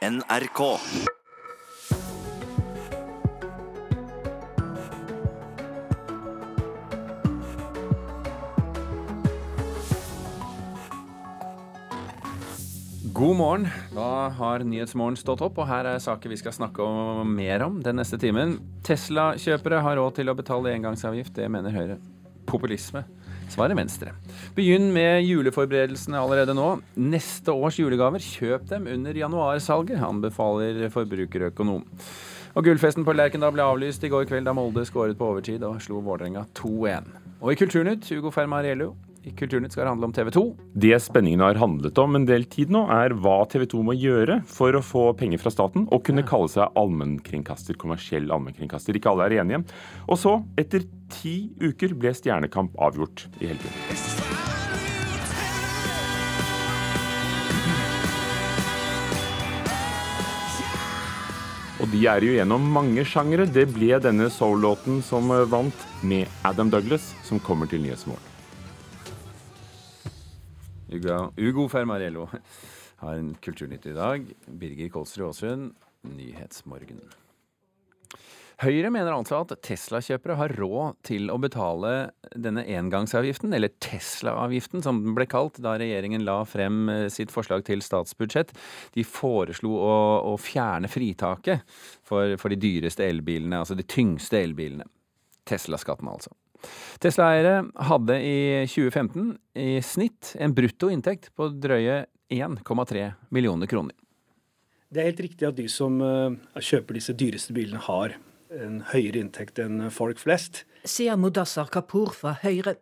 NRK. God morgen. Da har Nyhetsmorgen stått opp, og her er saker vi skal snakke om mer om den neste timen. Tesla-kjøpere har råd til å betale engangsavgift, det mener Høyre. Populisme. Svaret Venstre. Begynn med juleforberedelsene allerede nå. Neste års julegaver, kjøp dem under januarsalget, anbefaler forbrukerøkonom. Og Gullfesten på Lerkendal ble avlyst i går kveld da Molde skåret på overtid og slo Vålerenga 2-1. Og i Kulturnytt, Hugo Fermariello. I Kulturnytt skal det handle om TV 2. Det spenningen har handlet om en del tid nå, er hva TV 2 må gjøre for å få penger fra staten og kunne kalle seg allmennkringkaster, kommersiell allmennkringkaster. Ikke alle er enige. Og så, etter ti uker, ble Stjernekamp avgjort i helgen. Og de er jo gjennom mange sjangere. Det ble denne soul-låten som vant, med Adam Douglas, som kommer til Nyhetsmorgen. Ugo, Ugo Fermarello har en Kulturnytt i dag. Birger Kolsrud Aasund, Nyhetsmorgen. Høyre mener altså at Tesla-kjøpere har råd til å betale denne engangsavgiften, eller Tesla-avgiften som den ble kalt da regjeringen la frem eh, sitt forslag til statsbudsjett. De foreslo å, å fjerne fritaket for, for de dyreste elbilene, altså de tyngste elbilene. Tesla-skatten, altså. Tesla-eiere hadde i 2015 i snitt en brutto inntekt på drøye 1,3 millioner kroner. Det er helt riktig at de som uh, kjøper disse dyreste bilene, har en høyere inntekt enn folk flest. Sier Mudassar Kapur fra Høyre.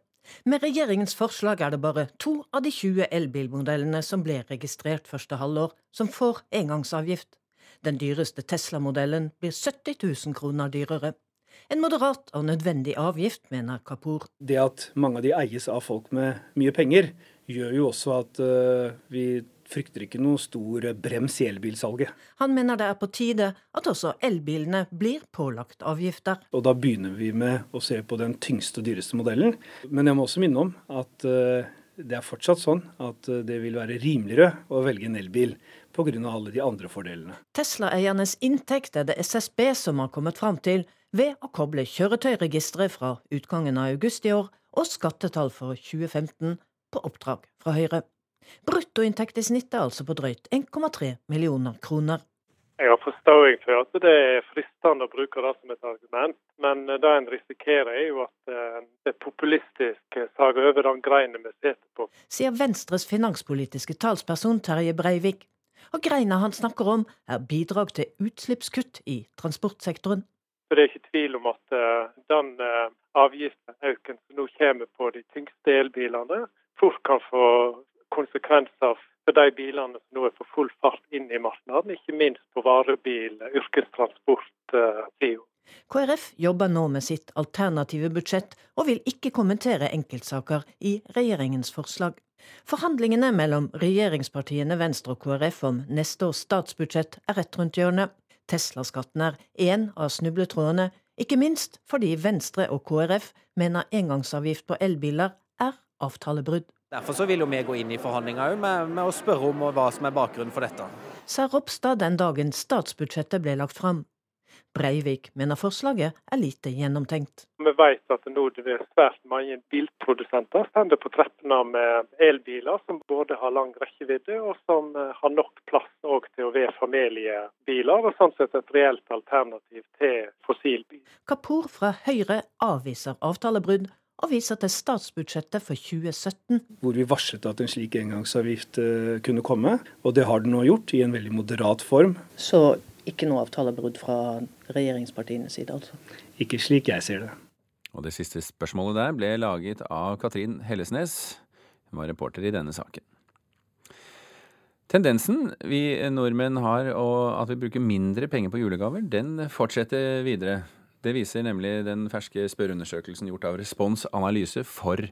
Med regjeringens forslag er det bare to av de 20 elbilmodellene som ble registrert første halvår, som får engangsavgift. Den dyreste Tesla-modellen blir 70 000 kroner dyrere. En moderat og nødvendig avgift, mener Kapur. Det at mange av de eies av folk med mye penger, gjør jo også at uh, vi frykter ikke noe stor brems i elbilsalget. Han mener det er på tide at også elbilene blir pålagt avgifter. Og da begynner vi med å se på den tyngste og dyreste modellen. Men jeg må også minne om at uh, det er fortsatt sånn at uh, det vil være rimeligere å velge en elbil pga. alle de andre fordelene. Tesla-eiernes inntekt er det SSB som har kommet fram til ved å koble kjøretøyregisteret fra utgangen av august i år og skattetall for 2015 på oppdrag fra Høyre. Bruttoinntekt i snitt er altså på drøyt 1,3 millioner kroner. Jeg har forståing for at det er fristende å bruke det som et argument, men det en risikerer er jo at eh, det populistiske sager over den greina vi sitter på. Sier Venstres finanspolitiske talsperson Terje Breivik. Og greina han snakker om er bidrag til utslippskutt i transportsektoren. For Det er ikke tvil om at uh, den uh, avgiftsøkningen som nå kommer på de tyngste elbilene, fort kan få konsekvenser for de bilene som nå er på full fart inn i markedet, ikke minst på varebil, yrkestransport-sida. KrF jobber nå med sitt alternative budsjett, og vil ikke kommentere enkeltsaker i regjeringens forslag. Forhandlingene mellom regjeringspartiene Venstre og KrF om neste års statsbudsjett er rett rundt hjørnet. Tesla-skatten er én av snubletrådene, ikke minst fordi Venstre og KrF mener engangsavgift på elbiler er avtalebrudd. Derfor så vil vi gå inn i forhandlinger med, med å spørre om hva som er bakgrunnen for dette. Sa Ropstad den dagen statsbudsjettet ble lagt fram. Breivik mener forslaget er lite gjennomtenkt. Vi vet at nå det er svært mange bilprodusenter står på treppene med elbiler som både har lang rekkevidde og som eh, har nok plass til å være familiebiler, og sånn sett et reelt alternativ til fossilbil. Kapur fra Høyre avviser avtalebrudd og viser til statsbudsjettet for 2017. Hvor vi varslet at en slik engangsavgift eh, kunne komme, og det har den nå gjort, i en veldig moderat form. Så ikke noe avtalebrudd fra regjeringspartienes side, altså? Ikke slik jeg ser det. Og det siste spørsmålet der ble laget av Katrin Hellesnes. Hun var reporter i denne saken. Tendensen vi nordmenn har, og at vi bruker mindre penger på julegaver, den fortsetter videre. Det viser nemlig den ferske spørreundersøkelsen gjort av Respons Analyse for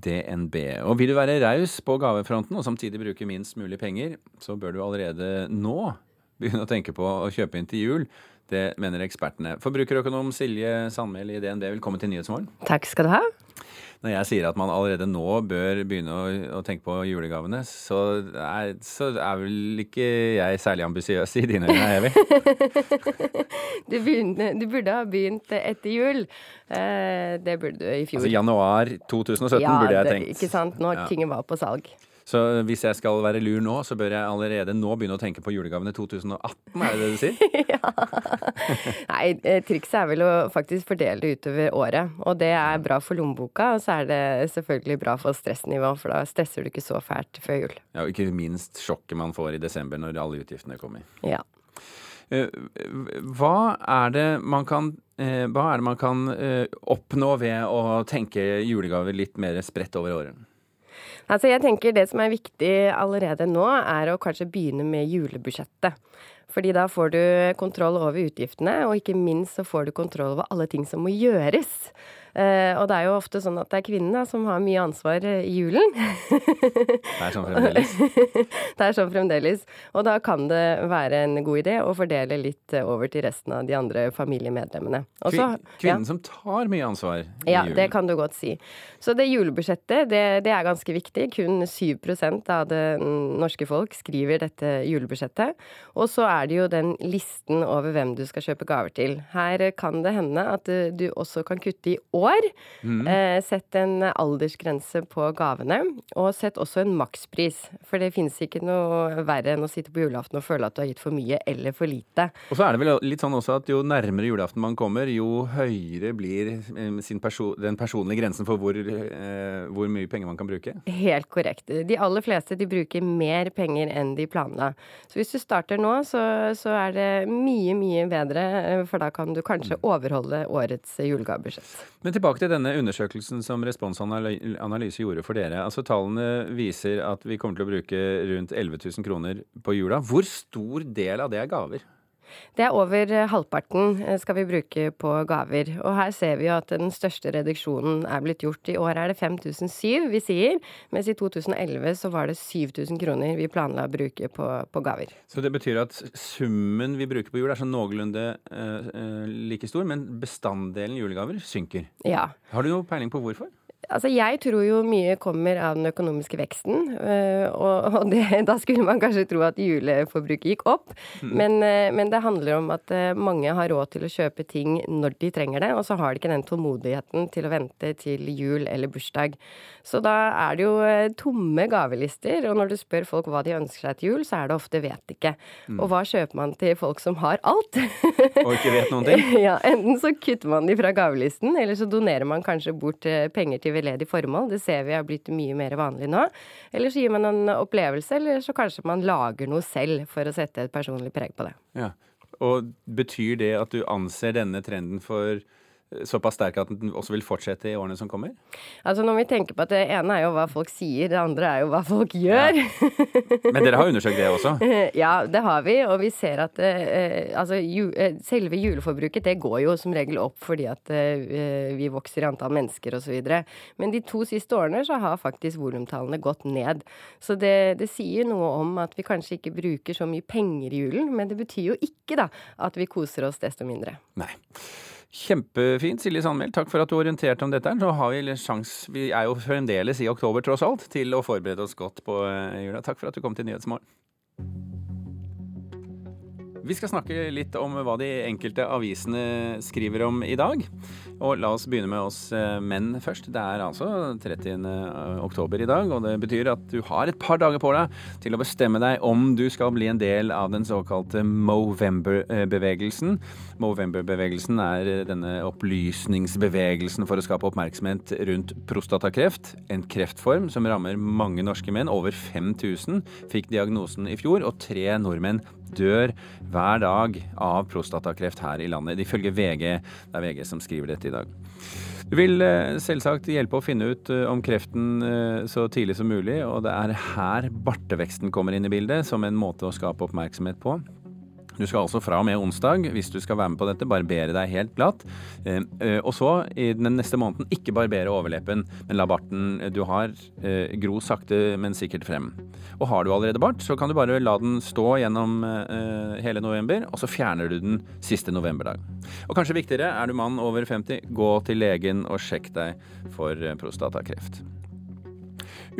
DNB. Og vil du være raus på gavefronten og samtidig bruke minst mulig penger, så bør du allerede nå begynne å tenke på å kjøpe inn til jul. Det mener ekspertene. Forbrukerøkonom Silje Sandmæl i DNB, velkommen til Nyhetsmorgen. Takk skal du ha. når jeg sier at man allerede nå bør begynne å, å tenke på julegavene, så er, så er vel ikke jeg særlig ambisiøs i dine øyne, Evy? du, du, burde ha begynt etter jul. Eh, det burde du i fjor. Altså januar 2017 ja, burde jeg tenkt. Ja, ikke sant. Når ja. ting var på salg. Så hvis jeg skal være lur nå, så bør jeg allerede nå begynne å tenke på julegavene 2018, er det det du sier? ja. Nei, eh, trikset er vel å faktisk fordele det utover året. Og det er bra for lommeboka, og så er det selvfølgelig bra for stressnivå, for da stresser du ikke så fælt før jul. Ja, og ikke minst sjokket man får i desember når alle utgiftene kommer. Ja. Eh, hva er det man kan eh, er det man kan oppnå ved å tenke julegaver litt mer spredt over året? Altså jeg tenker Det som er viktig allerede nå, er å kanskje begynne med julebudsjettet. Fordi da får du kontroll over utgiftene, og ikke minst så får du kontroll over alle ting som må gjøres. Uh, og det er jo ofte sånn at det er kvinnene som har mye ansvar eh, i julen. det er sånn fremdeles. det er sånn fremdeles. Og da kan det være en god idé å fordele litt eh, over til resten av de andre familiemedlemmene. Også, kvinnen ja. som tar mye ansvar i ja, julen. Ja, det kan du godt si. Så det julebudsjettet, det, det er ganske viktig. Kun 7% av det norske folk skriver dette julebudsjettet. Og så er det jo den listen over hvem du skal kjøpe gaver til. Her kan det hende at du også kan kutte i år år. Mm. Eh, sett en aldersgrense på gavene, og sett også en makspris. For det finnes ikke noe verre enn å sitte på julaften og føle at du har gitt for mye eller for lite. Og så er det vel litt sånn også at jo nærmere julaften man kommer, jo høyere blir eh, perso den personlige grensen for hvor, eh, hvor, mye penger man kan bruke? Helt korrekt. De aller fleste de bruker mer penger enn de planla. Så hvis du starter nå, så, så er det mye, mye bedre, eh, for da kan du kanskje mm. overholde årets julegavebudsjett. Men tilbake til denne undersøkelsen som Responsanalyse gjorde for dere. Altså Tallene viser at vi kommer til å bruke rundt 11 000 kroner på jula. Hvor stor del av det er gaver? Det er over eh, halvparten eh, skal vi bruke på gaver. Og her ser vi jo at den største reduksjonen er blitt gjort. I år er det 5007 vi sier, mens i 2011 så var det 7000 kroner vi planla å bruke på, på, gaver. Så det betyr at summen vi bruker på jul er sånn noenlunde uh, like stor, men bestanddelen julegaver synker? Ja. Har du noe peiling på hvorfor? Altså, jeg tror jo mye kommer av den økonomiske veksten. Øh, og, det, da skulle man kanskje tro at juleforbruket gikk opp. Mm. Men, øh, men, det handler om at øh, mange har råd til å kjøpe ting når de trenger det, og så har de ikke den tålmodigheten til å vente til jul eller bursdag. Så da er det jo tomme gavelister, og når du spør folk hva de ønsker seg til jul, så er det ofte vet ikke. Mm. Og hva kjøper man til folk som har alt? og ikke vet noen ting? ja, enten så kutter man de fra gavelisten, eller så donerer man kanskje bort penger til veldedig formål. Det ser vi har blitt mye mer vanlig nå. Eller så gir man en opplevelse, eller så kanskje man lager noe selv for å sette et personlig preg på det. Ja. Og betyr det at du anser denne trenden for såpass sterk at den også vil fortsette i årene som kommer? Altså Når vi tenker på at det ene er jo hva folk sier, det andre er jo hva folk gjør. Ja. Men dere har undersøkt det også? ja, det har vi. Og vi ser at eh, altså, ju, eh, selve juleforbruket det går jo som regel opp fordi at eh, vi vokser i antall mennesker osv. Men de to siste årene så har faktisk volumtallene gått ned. Så det, det sier noe om at vi kanskje ikke bruker så mye penger i julen, men det betyr jo ikke da at vi koser oss desto mindre. Nei. Kjempefint, Silje Sandmæl. Takk for at du orienterte om dette. Så har vi sjans, vi er jo fremdeles i oktober tross alt, til å forberede oss godt på eh, jula. Takk for at du kom til Nyhetsmorgen. Vi skal snakke litt om hva de enkelte avisene skriver om i dag. Og la oss begynne med oss eh, menn først. Det er altså 30. Eh, oktober i dag, og det betyr at du har et par dager på deg til å bestemme deg om du skal bli en del av den såkalte Movember-bevegelsen. Movember-bevegelsen er denne opplysningsbevegelsen for å skape oppmerksomhet rundt prostatakreft. En kreftform som rammer mange norske menn. Over 5000 fikk diagnosen i fjor, og tre nordmenn dør hver dag av prostatakreft her i landet. Ifølge VG. Det er VG som skriver dette i dag. Du vil eh, selvsagt hjelpe å finne ut eh, om kreften eh, så tidlig som mulig, og det er her barteveksten kommer inn i bildet, som en måte å skape oppmerksomhet på. Du skal altså fra og med onsdag, hvis du skal være med på dette, barbere deg helt glatt. Eh, eh, og så i den neste måneden ikke barbere overleppen, men la barten du har eh, gro sakte, men sikkert frem. Og har du allerede bart, så kan du bare la den stå gjennom hele november, og så fjerner du den siste novemberdag. Og kanskje viktigere, er du mann over 50, gå til legen og sjekk deg for prostatakreft.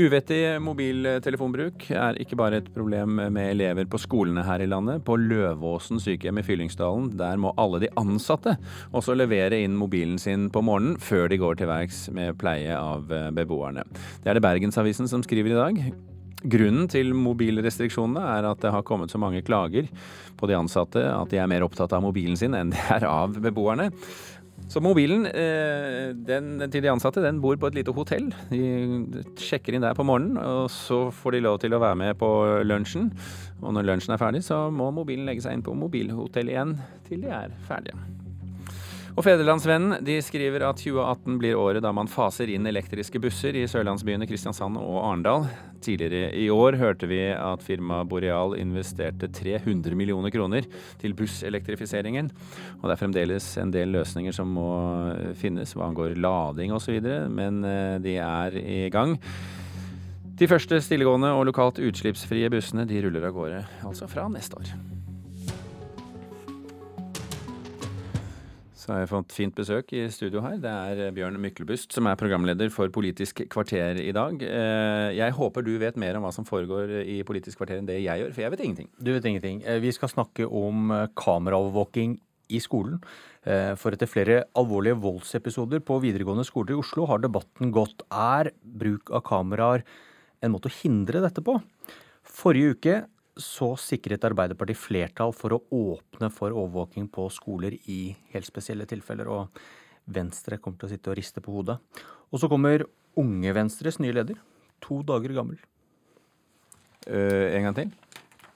Uvettig mobiltelefonbruk er ikke bare et problem med elever på skolene her i landet. På Løvåsen sykehjem i Fyllingsdalen, der må alle de ansatte også levere inn mobilen sin på morgenen før de går til verks med pleie av eh, beboerne. Det er det Bergensavisen som skriver i dag. Grunnen til mobilrestriksjonene er at det har kommet så mange klager på de ansatte at de er mer opptatt av mobilen sin enn de er av beboerne. Så mobilen eh, den, til de ansatte den bor på et lite hotell. De sjekker inn der på morgenen, og så får de lov til å være med på lunsjen. Og når lunsjen er ferdig, så må mobilen legge seg inn på mobilhotellet igjen til de er ferdige. Og Fedrelandsvennen de skriver at 2018 blir året da man faser inn elektriske busser i sørlandsbyene Kristiansand og Arendal. Tidligere i år hørte vi at firmaet Boreal investerte 300 millioner kroner til busselektrifiseringen. Og det er fremdeles en del løsninger som må finnes hva angår lading osv., men eh, de er i gang. De første stillegående og lokalt utslippsfrie bussene de ruller av gårde altså fra neste år. Så har jeg fått fint besøk i studio her. Det er eh, Bjørn Myklebust som er programleder for Politisk kvarter i dag. Eh, jeg håper du vet mer om hva som foregår i Politisk kvarter enn det jeg gjør, for jeg vet ingenting. Du vet ingenting. Eh, vi skal snakke om kameraovervåking i skolen. For etter flere alvorlige voldsepisoder på videregående skoler i Oslo har debatten gått er bruk av kameraer en måte å hindre dette på. Forrige uke så sikret Arbeiderpartiet flertall for å åpne for overvåking på skoler i helt spesielle tilfeller. Og Venstre kommer til å sitte og riste på hodet. Og så kommer Unge Venstres nye leder. To dager gammel. Uh, en gang til?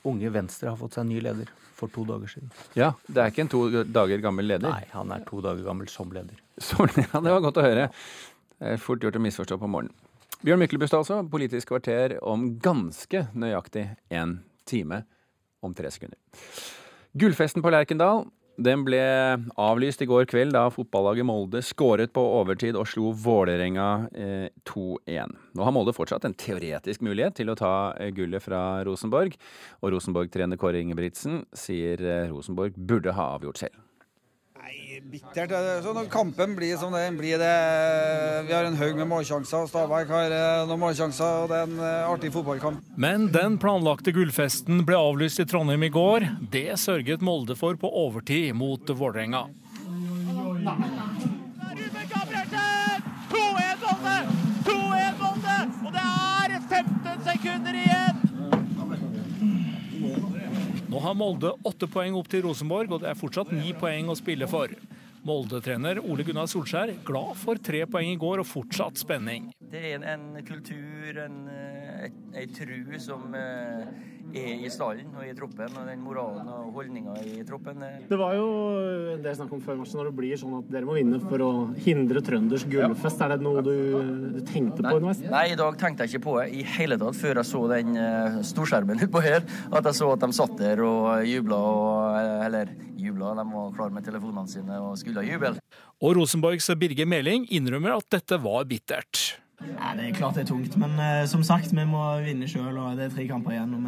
Unge Venstre har fått seg ny leder for to dager siden. Ja, Det er ikke en to dager gammel leder? Nei, han er to dager gammel som leder. Så, ja, Det var godt å høre. Det er fort gjort å misforstå på morgenen. Bjørn Myklebust altså, Politisk kvarter om ganske nøyaktig én time om tre sekunder. Gullfesten på Lerkendal den ble avlyst i går kveld da fotballaget Molde skåret på overtid og slo Vålerenga eh, 2-1. Nå har Molde fortsatt en teoretisk mulighet til å ta eh, gullet fra Rosenborg. Og Rosenborg-trener Kåre Ingebrigtsen sier eh, Rosenborg burde ha avgjort selv. Nei, bittert. Så når kampen blir som den blir, det Vi har en haug med målsjanser. Stabæk har eh, noen målsjanser, og det er en eh, artig fotballkamp. Men den planlagte gullfesten ble avlyst i Trondheim i går. Det sørget Molde for på overtid mot Vålerenga. Har Molde åtte poeng opp til Rosenborg, og det er fortsatt ni poeng å spille for. Molde-trener Ole Gunnar Solskjær glad for tre poeng i går og fortsatt spenning. Det er en, en kultur, en, ei tru som uh, er i stallen og i troppen. Og den moralen og holdninga i troppen. Det var jo det jeg snakket om før matchen, når det blir sånn at dere må vinne for å hindre Trønders gullfest. Ja. Er det noe du, du tenkte på underveis? Nei, i dag tenkte jeg ikke på det i hele tatt før jeg så den storskjermen utpå her. At jeg så at de satt der og jubla og Eller jubla, de var klare med telefonene sine og skulle juble. Og Rosenborgs Birger Meling innrømmer at dette var bittert. Nei, det er klart det er tungt, men uh, som sagt, vi må vinne sjøl. Det er tre kamper igjen. og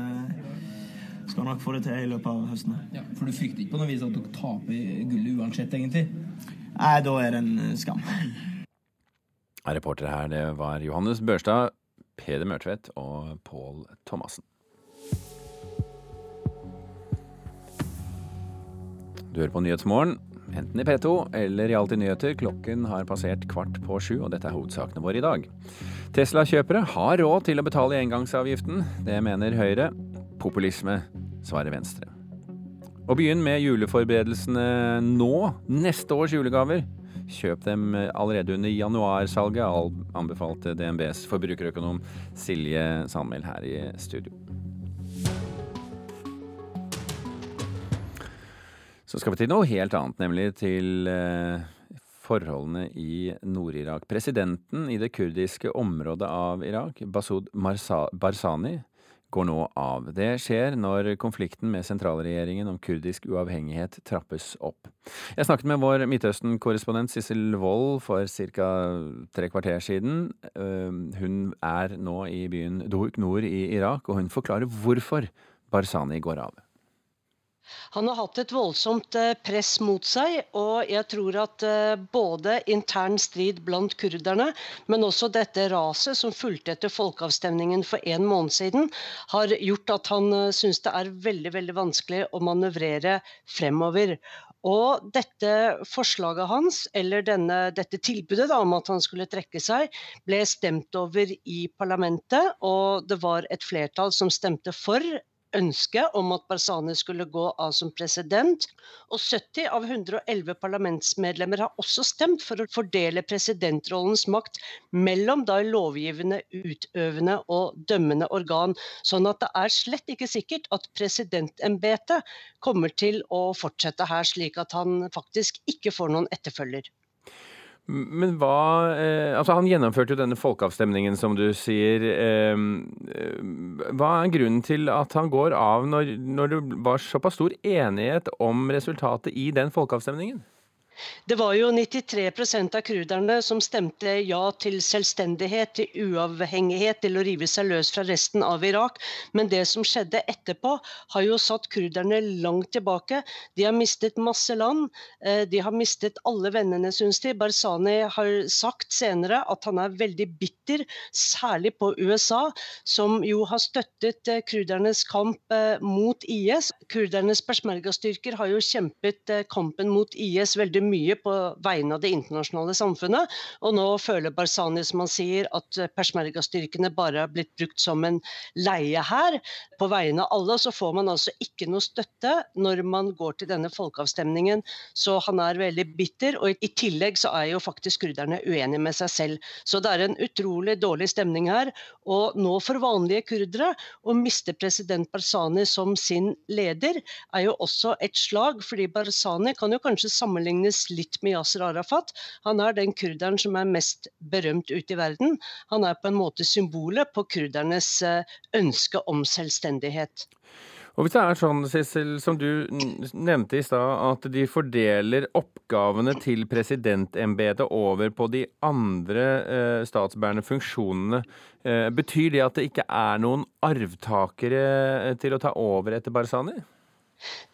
vi skal nok få det til i løpet av høsten. Ja, for du frykter ikke på noe vis at dere taper gullet uansett, egentlig? Nei, da er det en eh, skam. Reportere her, det var Johannes Børstad, Peder Mørtvedt og Pål Thomassen. Du hører på Nyhetsmorgen enten i P2 eller i Alltid nyheter. Klokken har passert kvart på sju, og dette er hovedsakene våre i dag. Tesla-kjøpere har råd til å betale engangsavgiften. Det mener Høyre. Populisme, svarer Venstre. Og begynn med juleforberedelsene nå. Neste års julegaver. Kjøp dem allerede under januarsalget, anbefalte DNBs forbrukerøkonom Silje Sandmæl her i studio. Så skal vi til noe helt annet, nemlig til eh, forholdene i Nord-Irak. Presidenten i det kurdiske området av Irak, Basud Barzani, går nå av. Det skjer når konflikten med sentralregjeringen om kurdisk uavhengighet trappes opp. Jeg snakket med vår Midtøsten-korrespondent Sissel Wold for ca. tre kvarter siden. Hun er nå i byen Dohuk nord i Irak, og hun forklarer hvorfor Barzani går av. Han har hatt et voldsomt eh, press mot seg, og jeg tror at eh, både intern strid blant kurderne, men også dette raset som fulgte etter folkeavstemningen for en måned siden, har gjort at han eh, syns det er veldig, veldig vanskelig å manøvrere fremover. Og dette forslaget hans, eller denne, dette tilbudet da, om at han skulle trekke seg, ble stemt over i parlamentet, og det var et flertall som stemte for ønske om at Barzani skulle gå av som president. Og 70 av 111 parlamentsmedlemmer har også stemt for å fordele presidentrollens makt mellom da lovgivende, utøvende og dømmende organ. Sånn at det er slett ikke sikkert at presidentembetet kommer til å fortsette her, slik at han faktisk ikke får noen etterfølger. Men hva eh, Altså, han gjennomførte jo denne folkeavstemningen, som du sier. Eh, eh, hva er grunnen til at han går av, når, når det var såpass stor enighet om resultatet i den folkeavstemningen? Det var jo 93% av kurderne som stemte ja til selvstendighet, til uavhengighet, til å rive seg løs fra resten av Irak. Men det som skjedde etterpå, har jo satt kurderne langt tilbake. De har mistet masse land. Eh, de har mistet alle vennene, syns de. Barzani har sagt senere at han er veldig bitter, særlig på USA, som jo har støttet krudernes kurdernes kamp eh, mot IS. Kurdernes peshmerga-styrker har jo kjempet kampen mot IS veldig mye på vegne av det internasjonale samfunnet. Og nå føler Barzani, som han sier, at persmerga-styrkene bare har blitt brukt som en leie her på vegne av alle. Så får man altså ikke noe støtte når man går til denne folkeavstemningen. Så han er veldig bitter. Og i tillegg så er jo faktisk kurderne uenige med seg selv. Så det er en utrolig dårlig stemning her. Og nå for vanlige kurdere å miste president Barzani som sin leder, er jo også et slag. fordi Barzani kan jo kanskje sammenlignes sammenlignes litt med Yasir Arafat. Han er den kurderen som er mest berømt ute i verden. Han er på en måte symbolet på kurdernes eh, ønske om selvstendighet. Og Hvis det er sånn, Sissel, som du nevnte i stad, at de fordeler oppgavene til presidentembetet over på de andre eh, statsbærende funksjonene, eh, betyr det at det ikke er noen arvtakere eh, til å ta over etter Barzani?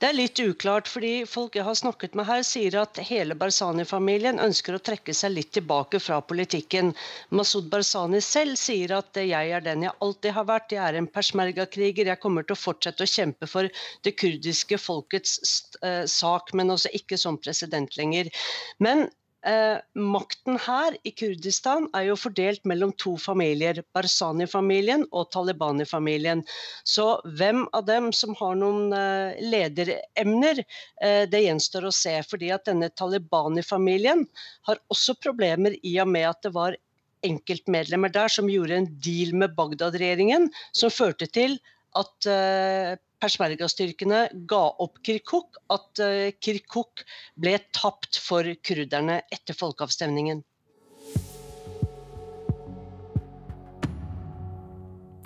Det er litt uklart, fordi folk jeg har snakket med her, sier at hele Barzani-familien ønsker å trekke seg litt tilbake fra politikken. Masud Barzani selv sier at jeg er den jeg alltid har vært, jeg er en persmerga-kriger, jeg kommer til å fortsette å kjempe for det kurdiske folkets uh, sak, men også ikke som president lenger. Men Eh, makten her i Kurdistan er jo fordelt mellom to familier, Barzani-familien og Talibani-familien. Så hvem av dem som har noen eh, lederemner, eh, det gjenstår å se. fordi at denne Talibani-familien har også problemer i og med at det var enkeltmedlemmer der som gjorde en deal med Bagdad-regjeringen, som førte til at persmerga-styrkene ga opp Kirkuk, at uh, Kirkuk ble tapt for kurderne etter folkeavstemningen.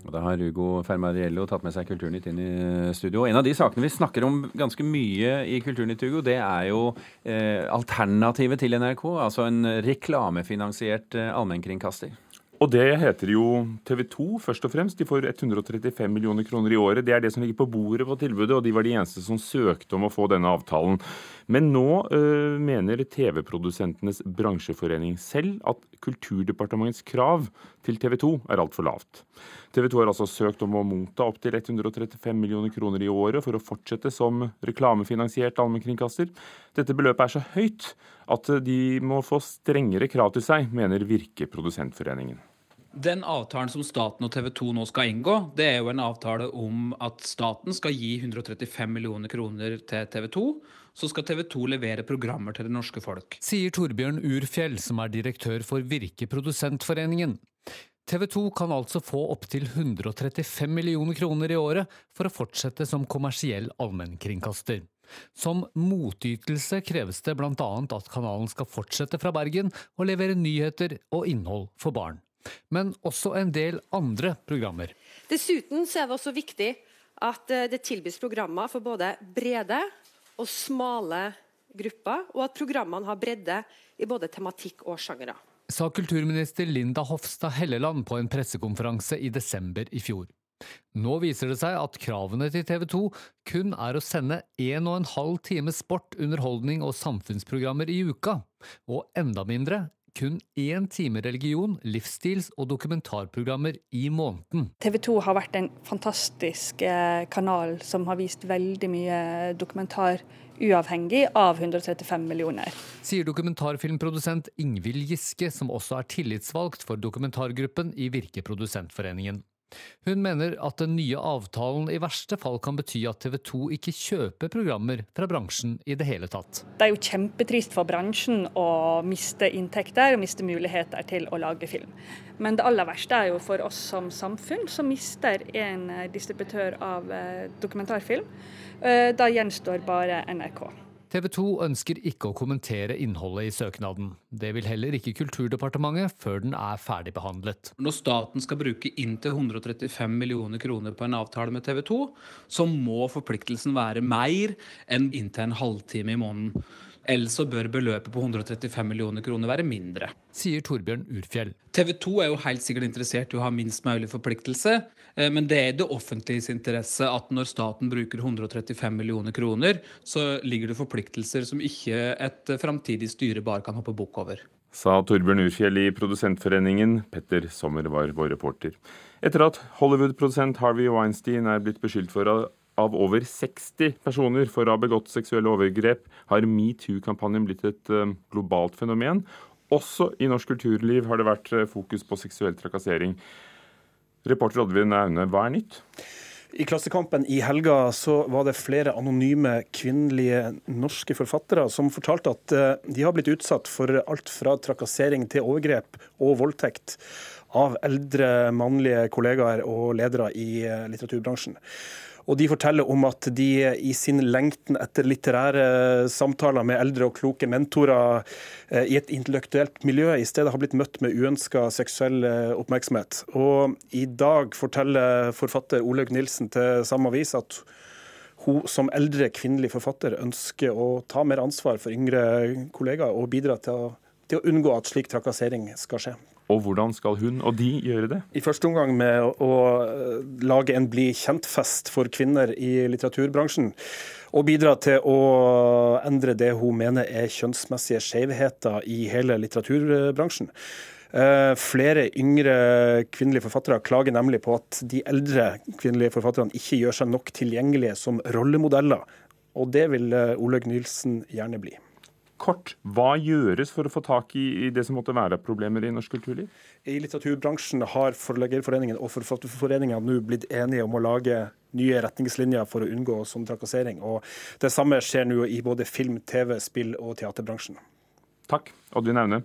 Og Da har Hugo Fermariello tatt med seg Kulturnytt inn i studio. En av de sakene vi snakker om ganske mye i Kulturnytt, Hugo, det er jo eh, alternativet til NRK. Altså en reklamefinansiert eh, allmennkringkaster. Og det heter jo TV 2 først og fremst. De får 135 millioner kroner i året. Det er det som ligger på bordet på tilbudet, og de var de eneste som søkte om å få denne avtalen. Men nå øh, mener TV-produsentenes bransjeforening selv at Kulturdepartementets krav til TV 2 er altfor lavt. TV 2 har altså søkt om å motta opptil 135 millioner kroner i året for å fortsette som reklamefinansiert allmennkringkaster. Dette beløpet er så høyt at de må få strengere krav til seg, mener Virke Produsentforeningen. Den avtalen som staten og TV 2 nå skal inngå, det er jo en avtale om at staten skal gi 135 millioner kroner til TV 2. Så skal TV 2 levere programmer til det norske folk. Sier Torbjørn Urfjell, som er direktør for Virke Produsentforeningen. TV 2 kan altså få opptil 135 millioner kroner i året for å fortsette som kommersiell allmennkringkaster. Som motytelse kreves det annet at kanalen skal fortsette fra Bergen og levere nyheter og innhold for barn. men også en del andre programmer. Dessuten er det også viktig at eh, det tilbys programmer for både brede og smale grupper, og at programmene har bredde i både tematikk og sjangere. Sa kulturminister Linda Hofstad Helleland på en pressekonferanse i desember i fjor. Nå viser det seg at kravene til TV 2 kun er å sende en og en halv time sport, underholdning og samfunnsprogrammer i uka, og enda mindre kun én time religion, livsstils- og dokumentarprogrammer i måneden. TV 2 har vært en fantastisk eh, kanal som har vist veldig mye dokumentar uavhengig av 135 millioner. Sier dokumentarfilmprodusent Ingvild Giske, som også er tillitsvalgt for dokumentargruppen i Virkeprodusentforeningen. Hun mener at den nye avtalen i verste fall kan bety at TV 2 ikke kjøper programmer fra bransjen i det hele tatt. Det er jo kjempetrist for bransjen å miste inntekter og miste muligheter til å lage film. Men det aller verste er jo for oss som samfunn, som mister en distributør av eh, dokumentarfilm. Eh, da gjenstår bare NRK. TV 2 ønsker ikke å kommentere innholdet i søknaden. Det vil heller ikke Kulturdepartementet før den er ferdigbehandlet. Når staten skal bruke inntil 135 millioner kroner på en avtale med TV 2, så må forpliktelsen være mer enn inntil en halvtime i måneden. Ellers så bør beløpet på 135 millioner kroner være mindre. Sier Torbjørn Urfjell. TV 2 er jo helt sikkert interessert i å ha minst mulig forpliktelse, men det er det offentliges interesse at når staten bruker 135 millioner kroner, så ligger det forpliktelser som ikke et framtidig styre bare kan hoppe bukk over. Sa Torbjørn Urfjell i Produsentforeningen. Petter Sommer var vår reporter. Etter at Hollywood-produsent Harvey Weinstein er blitt beskyldt for av over 60 personer for å ha begått seksuelle overgrep, har metoo-kampanjen blitt et eh, globalt fenomen. Også i norsk kulturliv har det vært eh, fokus på seksuell trakassering. Reporter Oddvin Aune, hva er nytt? I Klassekampen i helga så var det flere anonyme kvinnelige norske forfattere som fortalte at eh, de har blitt utsatt for alt fra trakassering til overgrep og voldtekt av eldre mannlige kollegaer og ledere i litteraturbransjen. Og de forteller om at de i sin lengten etter litterære samtaler med eldre og kloke mentorer eh, i et intellektuelt miljø i stedet har blitt møtt med uønska seksuell eh, oppmerksomhet. Og i dag forteller forfatter Olaug Nilsen til samme avis at hun som eldre kvinnelig forfatter ønsker å ta mer ansvar for yngre kollegaer og bidra til å, til å unngå at slik trakassering skal skje. Og hvordan skal hun og de gjøre det? I første omgang med å lage en bli kjent-fest for kvinner i litteraturbransjen. Og bidra til å endre det hun mener er kjønnsmessige skjevheter i hele litteraturbransjen. Eh, flere yngre kvinnelige forfattere klager nemlig på at de eldre kvinnelige forfatterne ikke gjør seg nok tilgjengelige som rollemodeller. Og det vil eh, Olaug Nilsen gjerne bli kort, hva gjøres for å få tak i, det som måtte være problemer i norsk kulturliv? I litteraturbransjen har Forleggerforeningen og Forfatterforeningen nå blitt enige om å lage nye retningslinjer for å unngå sånn trakassering. Og det samme skjer nå i både film, TV, spill og teaterbransjen. Takk, Oddvin Aune.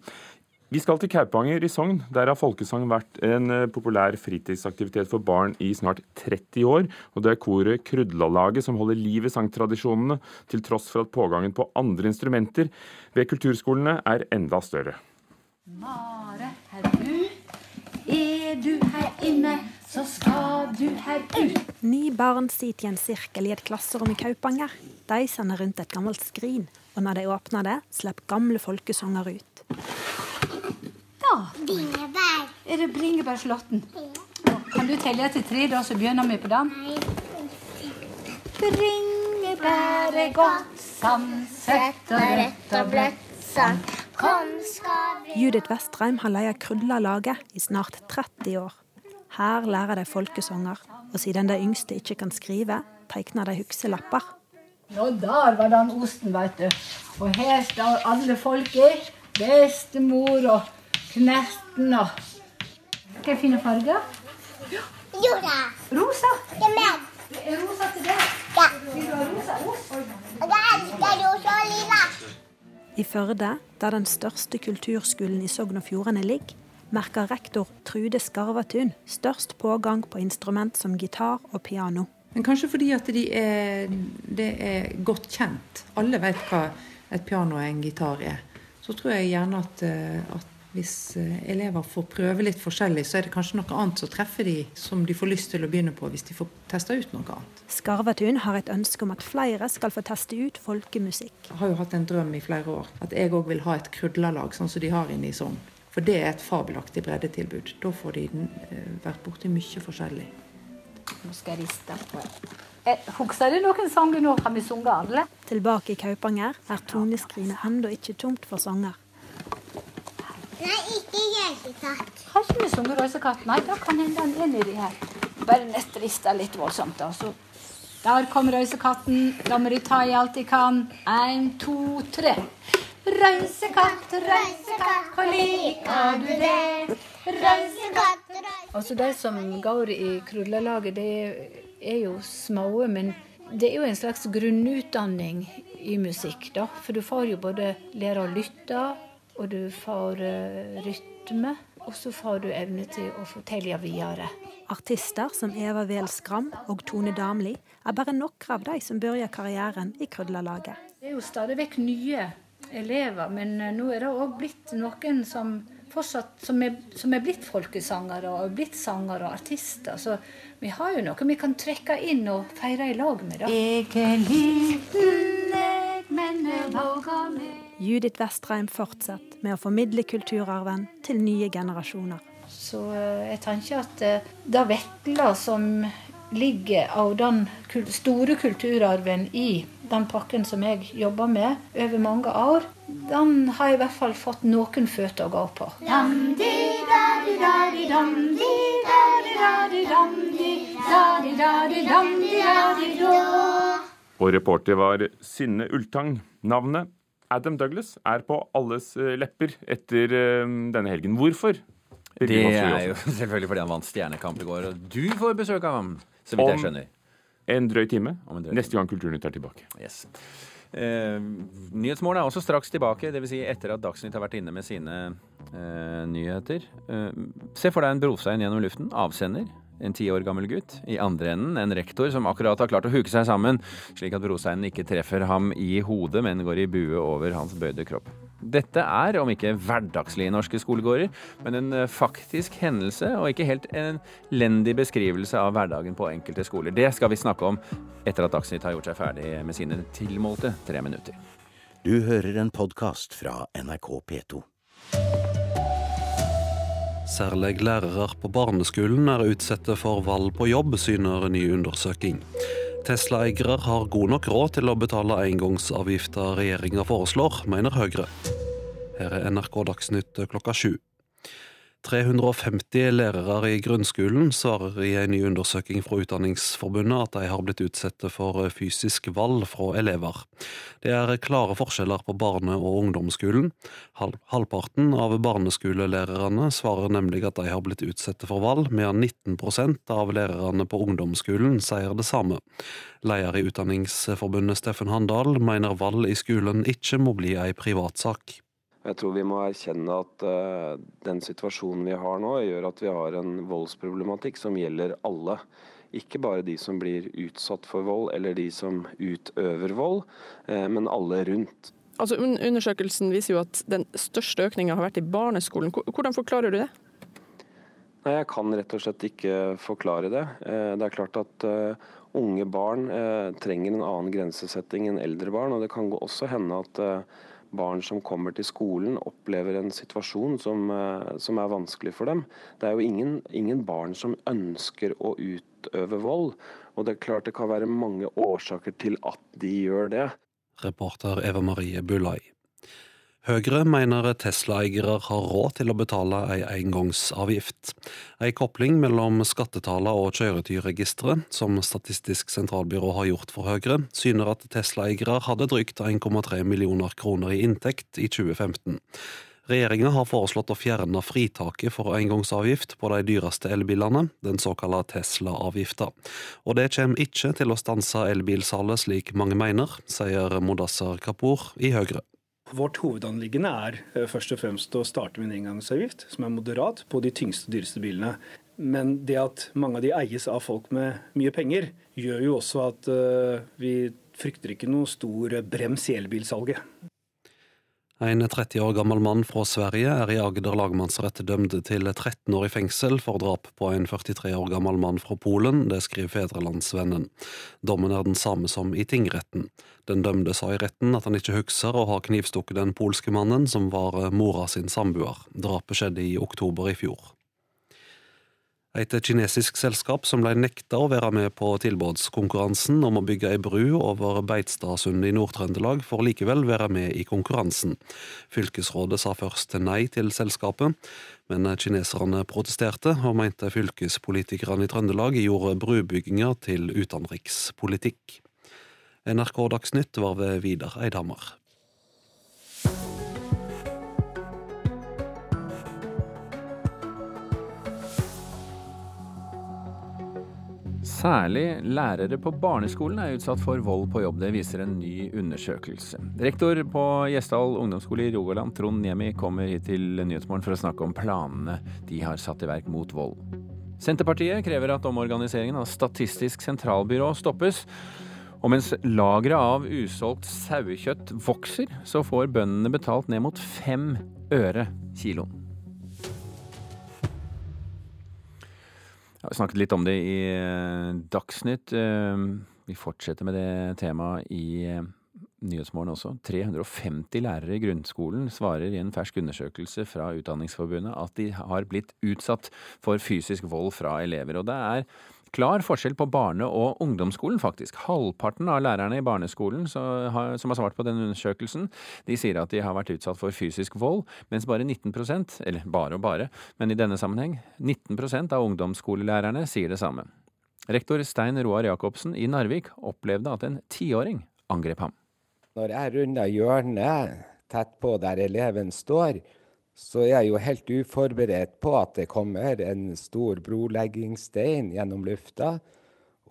Vi skal til Kaupanger i Sogn. Der har folkesang vært en eh, populær fritidsaktivitet for barn i snart 30 år. Og det er koret Krudlalaget som holder liv i sangtradisjonene, til tross for at pågangen på andre instrumenter ved kulturskolene er enda større. Mare, her du. Er du her inne, så skal du her ut. Ni barn sitter i en sirkel i et klasserom i Kaupanger. De sender rundt et gammelt skrin, og når de åpner det, slipper gamle folkesanger ut. Bringebær. Er det bringebærslåtten? Ja. Kan du telle til tre, da, så begynner vi på den? Bringebær er godt samsett og rødt og bløtt sånn. Kom, skal vi Judith Vestreim har leia Krudla-laget i snart 30 år. Her lærer de folkesanger, og siden de yngste ikke kan skrive, tegner de hukselapper. Nå, der var den osten, veit du. Og her står alle folket. Bestemor og Knerten og jeg fine farger? Rosa. Rosa? Det er meg. Er rosa til deg. Ja. Vil du ha rosa ost? Og jeg elsker rosa og lilla. I Førde, der den største kulturskolen i Sogn og Fjordane ligger, merker rektor Trude Skarvatun størst pågang på instrument som gitar og piano. Men kanskje fordi at de er, det er godt kjent. Alle vet hva et piano og en gitar er. Så tror jeg gjerne at, eh, at hvis eh, elever får prøve litt forskjellig, så er det kanskje noe annet som treffer de som de får lyst til å begynne på, hvis de får testa ut noe annet. Skarvetun har et ønske om at flere skal få teste ut folkemusikk. Jeg har jo hatt en drøm i flere år at jeg òg vil ha et krudlalag, sånn som de har inne i Sogn. For det er et fabelaktig breddetilbud. Da får de eh, vært borti mye forskjellig. Nå skal jeg riste på. Husker du noen sanger nå? Har vi sunget alle? Tilbake i Kaupanger er toneskrinet ennå ikke tomt for sanger. Nei, ikke Gjesekatt. Har ikke vi sunget Røysekatt? Nei, da kan hende han er nedi her. Bare nestrista litt voldsomt, da. Så der kom røysekatten. Da må de ta i alt de kan. Én, to, tre. Røysekatt, røysekatt, hvor liker du det? Røysekatt, røysekatt Altså, de som går i krullelaget, det er jo små, men det er jo en slags grunnutdanning i musikk, da. For du får jo både lære å lytte, og du får uh, rytme. Og så får du evne til å fortelle videre. Artister som Eva Wehl Skram og Tone Damli er bare noen av de som begynner karrieren i Krødlalaget. Det er jo stadig vekk nye elever, men eh, nå er det òg blitt noen som fortsatt som er, som er blitt folkesangere og blitt sangere og artister. Så vi har jo noe vi kan trekke inn og feire i lag med. da. Jeg er liten, jeg, men jeg våger meg Judith Vestreim fortsetter med å formidle kulturarven til nye generasjoner. Så eh, jeg tenker at eh, det vesle som ligger av den store kulturarven i den pakken som jeg jobber med over mange år, den har jeg i hvert fall fått noen føtter å gå på. Og reporter var Synne Ultang. Navnet Adam Douglas er på alles eh, lepper etter eh, denne helgen. Hvorfor? Det er jo selvfølgelig fordi han vant Stjernekamp i går, og du får besøk av ham, så vidt jeg skjønner. En drøy time. En drøy Neste gang Kulturnytt er tilbake. Yes. Eh, Nyhetsmorgen er også straks tilbake, dvs. Si etter at Dagsnytt har vært inne med sine eh, nyheter. Eh, se for deg en brostein gjennom luften. Avsender en ti år gammel gutt. I andre enden en rektor som akkurat har klart å huke seg sammen, slik at brosteinen ikke treffer ham i hodet, men går i bue over hans bøyde kropp. Dette er, om ikke hverdagslig i norske skolegårder, men en eh, faktisk hendelse, og ikke helt en elendig beskrivelse av hverdagen på enkelte skoler. Det skal vi snakke om etter at Dagsnytt har gjort seg ferdig med sine tilmålte tre minutter. Du hører en podkast fra NRK P2. Særlig lærere på barneskolen er utsatte for valg på jobb, syner ny undersøking. Tesla-eiere har god nok råd til å betale engangsavgifta regjeringa foreslår, mener Høyre. Her er NRK Dagsnytt klokka sju. 350 lærere i grunnskolen svarer i en ny undersøking fra Utdanningsforbundet at de har blitt utsatt for fysisk vold fra elever. Det er klare forskjeller på barne- og ungdomsskolen. Halvparten av barneskolelærerne svarer nemlig at de har blitt utsatt for vold, mens 19% av lærerne på ungdomsskolen sier det samme. Leder i Utdanningsforbundet Steffen Handal mener vold i skolen ikke må bli ei privatsak. Jeg tror vi må erkjenne at uh, den situasjonen vi har nå, gjør at vi har en voldsproblematikk som gjelder alle. Ikke bare de som blir utsatt for vold, eller de som utøver vold, uh, men alle rundt. Altså, undersøkelsen viser jo at den største økninga har vært i barneskolen. Hvordan forklarer du det? Nei, Jeg kan rett og slett ikke forklare det. Uh, det er klart at unge barn trenger en annen grensesetting enn eldre barn. og Det kan også hende at barn som kommer til skolen opplever en situasjon som, eh, som er vanskelig for dem. Det er jo ingen, ingen, barn som ønsker å utøve vold. Og det er klart det kan være mange årsaker til at de gjør det. Reporter Eva Marie Bulai. Høyre mener Tesla-eiere har råd til å betale ei engangsavgift. Ei kopling mellom skattetallene og kjøretøyregisteret, som Statistisk sentralbyrå har gjort for Høyre, syner at Tesla-eiere hadde drygt 1,3 millioner kroner i inntekt i 2015. Regjeringa har foreslått å fjerne fritaket for engangsavgift på de dyreste elbilene, den såkalte Tesla-avgifta. Og det kommer ikke til å stanse elbilsalget slik mange mener, sier Modassar Kapur i Høyre. Vårt hovedanliggende er eh, først og fremst å starte med en engangsavgift som er moderat på de tyngste og dyreste bilene. Men det at mange av de eies av folk med mye penger, gjør jo også at uh, vi frykter ikke noe stor brems i elbilsalget. En 30 år gammel mann fra Sverige er i Agder lagmannsrett dømt til 13 år i fengsel for drap på en 43 år gammel mann fra Polen, det skriver Fedrelandsvennen. Dommen er den samme som i tingretten. Den dømte sa i retten at han ikke husker å ha knivstukket den polske mannen, som var mora sin samboer. Drapet skjedde i oktober i fjor. Et kinesisk selskap som ble nekta å være med på tilbudskonkurransen om å bygge ei bru over Beitstadsundet i Nord-Trøndelag, får likevel være med i konkurransen. Fylkesrådet sa først nei til selskapet, men kineserne protesterte og mente fylkespolitikerne i Trøndelag gjorde brubygginga til utenrikspolitikk. NRK Dagsnytt var ved Vidar Eidhammer. Særlig lærere på barneskolen er utsatt for vold på jobb. Det viser en ny undersøkelse. Rektor på Gjesdal ungdomsskole i Rogaland, Trond Niemi, kommer hit til Nyhetsmorgen for å snakke om planene de har satt i verk mot vold. Senterpartiet krever at omorganiseringen av Statistisk sentralbyrå stoppes. Og mens lageret av usolgt sauekjøtt vokser, så får bøndene betalt ned mot fem øre kiloen. Jeg snakket litt om det i eh, Dagsnytt. Eh, vi fortsetter med det temaet i eh, Nyhetsmorgen også. 350 lærere i grunnskolen svarer i en fersk undersøkelse fra Utdanningsforbundet at de har blitt utsatt for fysisk vold fra elever. Og det er klar forskjell på barne- og ungdomsskolen, faktisk. Halvparten av lærerne i barneskolen som har svart på den undersøkelsen, de sier at de har vært utsatt for fysisk vold, mens bare 19% eller bare og bare, men i denne sammenheng, 19% av ungdomsskolelærerne sier det samme. Rektor Stein Roar Jacobsen i Narvik opplevde at en tiåring angrep ham. Når jeg runder hjørnet tett på der eleven står, så er jeg jo helt uforberedt på at det kommer en stor broleggingsstein gjennom lufta,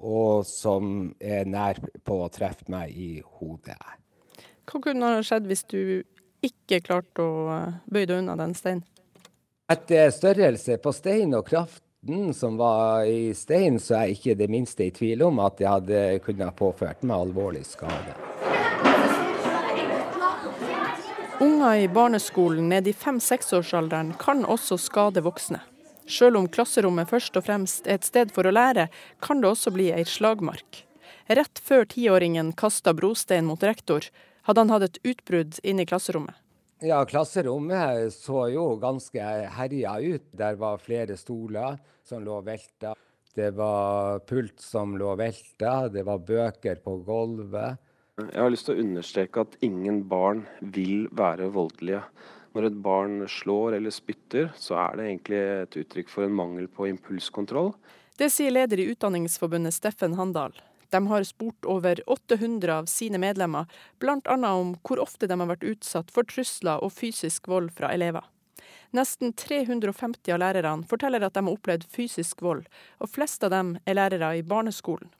og som er nær på å treffe meg i hodet. Hva kunne ha skjedd hvis du ikke klarte å eh, bøye deg unna den steinen? Etter størrelse på steinen og kraften som var i steinen, så er jeg ikke det minste i tvil om at det hadde kunnet påført meg alvorlig skade. Unger i barneskolen ned i fem-seksårsalderen kan også skade voksne. Selv om klasserommet først og fremst er et sted for å lære, kan det også bli ei slagmark. Rett før tiåringen kasta brostein mot rektor, hadde han hatt et utbrudd inne i klasserommet. Ja, klasserommet så jo ganske herja ut. Der var flere stoler som lå velta. Det var pult som lå velta, det var bøker på gulvet. Jeg har lyst til å understreke at ingen barn vil være voldelige. Når et barn slår eller spytter, så er det egentlig et uttrykk for en mangel på impulskontroll. Det sier leder i Utdanningsforbundet Steffen Handal. De har spurt over 800 av sine medlemmer, bl.a. om hvor ofte de har vært utsatt for trusler og fysisk vold fra elever. Nesten 350 av lærerne forteller at de har opplevd fysisk vold, og flest av dem er lærere i barneskolen.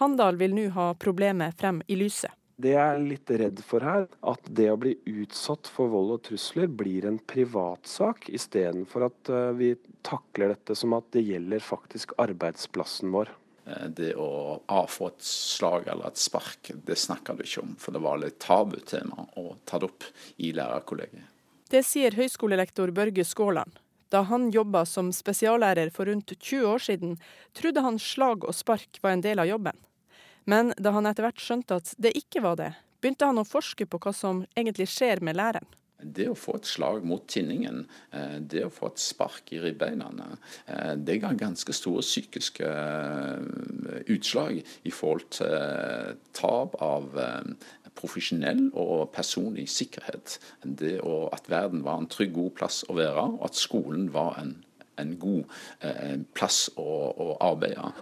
Handal vil nå ha problemet frem i lyset. Det jeg er litt redd for her, at det å bli utsatt for vold og trusler blir en privatsak, istedenfor at eh, vi takler dette som at det gjelder faktisk arbeidsplassen vår. Eh, det å få et slag eller et spark, det snakker du ikke om. For det var litt tabutema å ta det opp i lærerkollegiet. Det sier høyskolelektor Børge Skåland. Da han jobba som spesiallærer for rundt 20 år siden, trodde han slag og spark var en del av jobben. Men da han etter hvert skjønte at det ikke var det, begynte han å forske på hva som egentlig skjer med læreren. Det å få et slag mot tinningen, eh, det å få et spark i ribbeina, eh, det ga ganske store psykiske eh, utslag i forhold til tap av profesjonell og personlig sikkerhet. Det at verden var en trygg, god plass å være, og at skolen var en, en god plass å, å arbeide.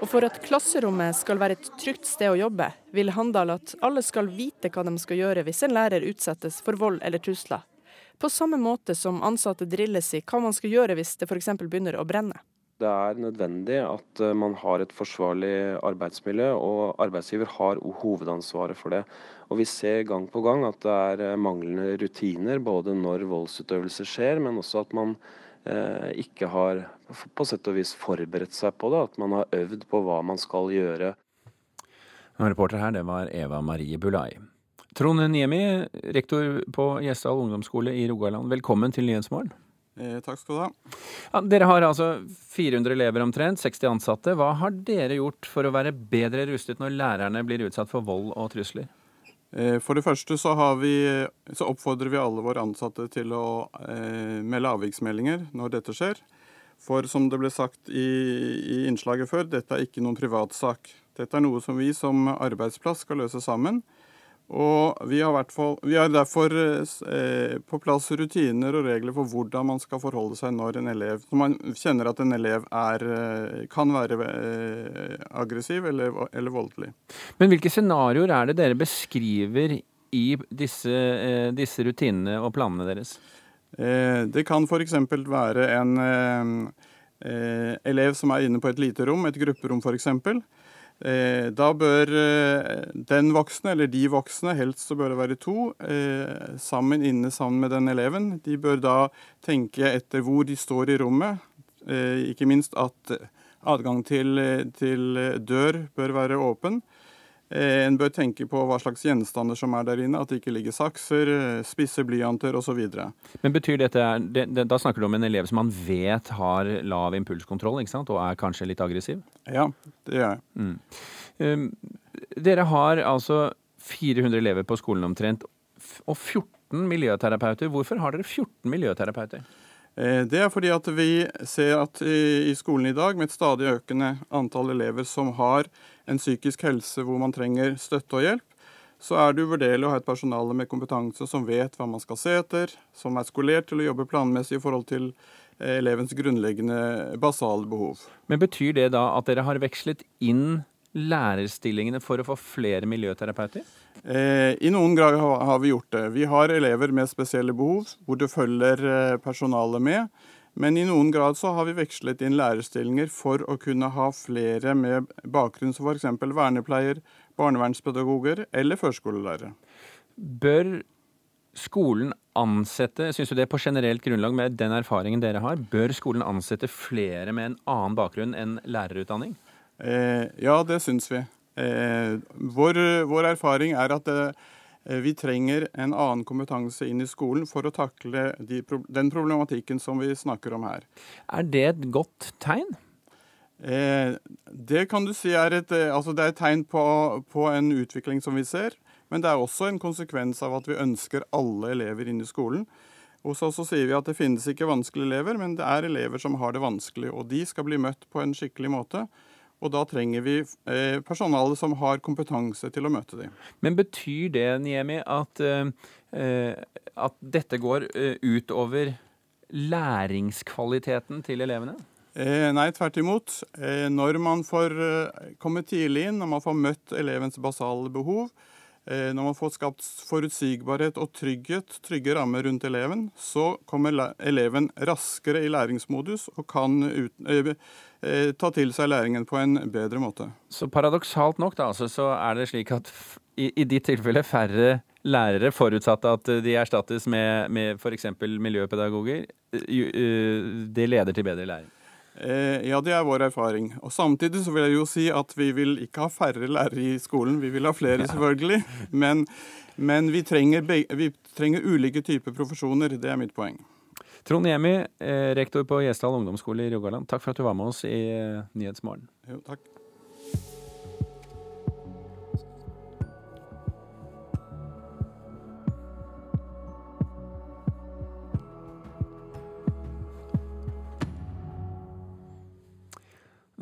Og for at klasserommet skal være et trygt sted å jobbe, vil Handal at alle skal vite hva de skal gjøre hvis en lærer utsettes for vold eller trusler. På samme måte som ansatte drilles i hva man skal gjøre hvis det f.eks. begynner å brenne. Det er nødvendig at eh, man har et forsvarlig arbeidsmiljø, og arbeidsgiver har hovedansvaret for det. Og Vi ser gang på gang at det er eh, manglende rutiner, både når voldsutøvelse skjer, men også at man ikke har på sett og vis forberedt seg på det. At man har øvd på hva man skal gjøre. Reporter her, det var Eva Marie Bulai. Trond Niemi, rektor på Gjesdal ungdomsskole i Rogaland. Velkommen til Nyhetsmorgen. Eh, takk skal du ha. Ja, dere har altså 400 elever omtrent, 60 ansatte. Hva har dere gjort for å være bedre rustet når lærerne blir utsatt for vold og trusler? Eh, for det første så, vi, så, oppfordrer vi alle våre ansatte til å eh, melde avviksmeldinger når dette skjer. For som det ble sagt i, i innslaget før, dette er ikke noen privatsak. Dette er noe som vi som arbeidsplass skal løse sammen. Og vi har, fall, vi har derfor eh, på plass rutiner og regler for hvordan man skal forholde seg når en elev når man kjenner at en elev er, eh, kan være eh, aggressiv eller, eller, voldelig. Men hvilke scenarioer er det dere beskriver i disse, eh, disse rutinene og planene deres? Eh, det kan f.eks. være en eh, elev som er inne på et lite rom, et grupperom f.eks. Eh, da bør eh, den voksne, eller de voksne, helst så bør det være to, eh, sammen inne sammen med den eleven. De bør da tenke etter hvor de står i rommet. Ikke minst at adgang til, til dør bør være åpen. Eh, en bør tenke på hva slags gjenstander som er der inne, at det ikke ligger sakser, eh, spisse blyanter osv. Men betyr dette, det, det, Da snakker du om en elev som man vet har lav impulskontroll ikke sant? og er kanskje litt aggressiv? Ja, det gjør jeg. Mm. Um, dere har altså 400 elever på skolen omtrent, og 14 miljøterapeuter. Hvorfor har dere 14 miljøterapeuter? Eh, det er fordi at vi ser at i skolen i dag, med et stadig økende antall elever som har en psykisk helse hvor man trenger støtte og hjelp, så er det uvurderlig å ha et personale med kompetanse som vet hva man skal se etter, som er skolert til å jobbe planmessig i forhold til eh, elevens grunnleggende basale behov. Men Betyr det da at dere har vekslet inn lærerstillingene for å få flere miljøterapeuter? Eh, I noen grad har vi gjort det. Vi har elever med spesielle behov, hvor det følger eh, personalet med. Men i noen grad så har vi vekslet inn lærerstillinger for å kunne ha flere med bakgrunn som f.eks. vernepleier, barnevernspedagoger eller førskolelærere. Bør skolen ansette, synes du det på generelt grunnlag med den erfaringen dere har, bør skolen ansette flere med en annen bakgrunn enn lærerutdanning? Eh, ja, det syns vi. Eh, vår, vår, erfaring er at Eh, vi trenger en annen kompetanse inn i skolen for å takle de, den problematikken som vi snakker om her. Er det et godt tegn? Eh, det kan du si er et, altså det er et tegn på, på, en utvikling som vi ser. Men det er også en konsekvens av at vi ønsker alle elever inn i skolen. Og så, så sier vi at det finnes ikke vanskelige elever, men det er elever som har det vanskelig. Og de skal bli møtt på en skikkelig måte. Og da trenger vi eh, personale som har kompetanse til å møte dem. Men betyr det, Niemi, at, eh, at dette går eh, utover læringskvaliteten til elevene? Eh, nei, tvert imot. Eh, når man får eh, komme tidlig inn, når man får møtt elevens basale behov, Eh, når man får skapt forutsigbarhet og trygghet, trygge rammer rundt eleven, så kommer eleven raskere i læringsmodus og kan ut, eh, eh, ta til seg læringen på en bedre måte. Så paradoksalt nok da, altså, så er det slik at i, i ditt tilfelle færre lærere, forutsatt at de erstattes med, med f.eks. miljøpedagoger, det leder til bedre læring? Eh, ja, det er vår erfaring. Og Samtidig så vil jeg jo si at vi vil ikke ha færre lærere i skolen. Vi vil ha flere, selvfølgelig. Men, men vi, trenger, vi, trenger, ulike typer profesjoner. Det er mitt poeng. Trond Jemi, eh, rektor på Gjesdal ungdomsskole i Rogaland. Takk for at du var med oss i eh, Nyhetsmorgen. Jo, takk.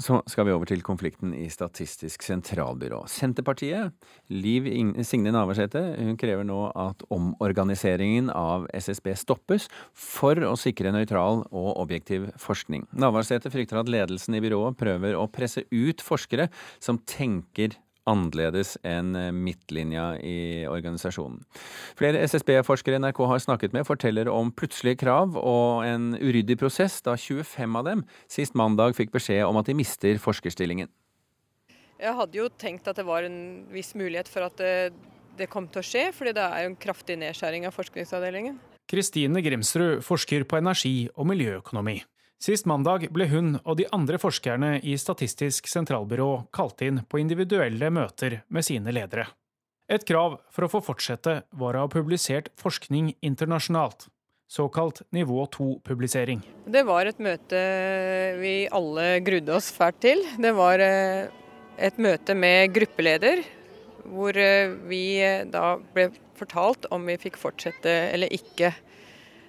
Så skal vi over til konflikten i Statistisk sentralbyrå. Senterpartiet, Liv Signe Navarsete, hun krever nå at omorganiseringen av SSB stoppes for å sikre nøytral og objektiv forskning. Navarsete frykter at ledelsen i byrået prøver å presse ut forskere som tenker annerledes enn eh, midtlinja i organisasjonen. Flere SSB-forskere NRK har snakket med, forteller om plutselige krav og en uryddig prosess da 25 av dem sist mandag fikk beskjed om at de mister forskerstillingen. Jeg hadde jo tenkt at det var en viss mulighet for at det, det kom til å skje, fordi det er jo en kraftig nedskjæring av forskningsavdelingen. Kristine Grimsrud forsker på energi og miljøøkonomi. Sist mandag ble hun og de andre forskerne i Statistisk sentralbyrå kalt inn på individuelle møter med sine ledere. Et krav for å få fortsette var å ha publisert forskning internasjonalt. Såkalt nivå 2-publisering. Det var et møte vi alle grudde oss fælt til. Det var eh, et møte med gruppeleder, hvor eh, vi eh, da ble fortalt om vi fikk fortsette eller ikke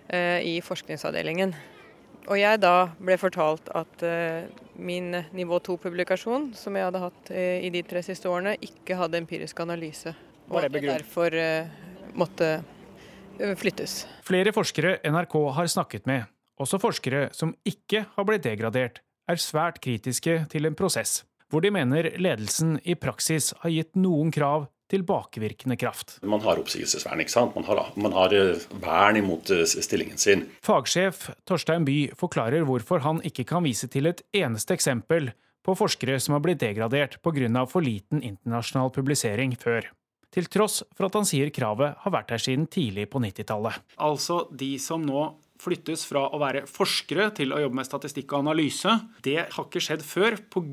i forskningsavdelingen. Og jeg da ble fortalt at min nivå 2-publikasjon, som jeg hadde hatt i de tre siste årene, ikke hadde empirisk analyse. Og at jeg derfor måtte flyttes. Flere forskere NRK har snakket med, også forskere som ikke har blitt degradert, er svært kritiske til en prosess hvor de mener ledelsen i praksis har gitt noen krav tilbakevirkende kraft. Man har oppsigelsesvern, ikke sant? Man har, man har, eh, vern imot eh, stillingen sin. Fagsjef Torstein Bye forklarer hvorfor han ikke kan vise til et eneste eksempel på forskere som har blitt degradert pga. for liten internasjonal publisering før til tross for at han sier kravet har vært her siden tidlig på 90-tallet. Altså de som nå flyttes fra å være forskere til å jobbe med statistikk og analyse. Det har ikke skjedd før pga.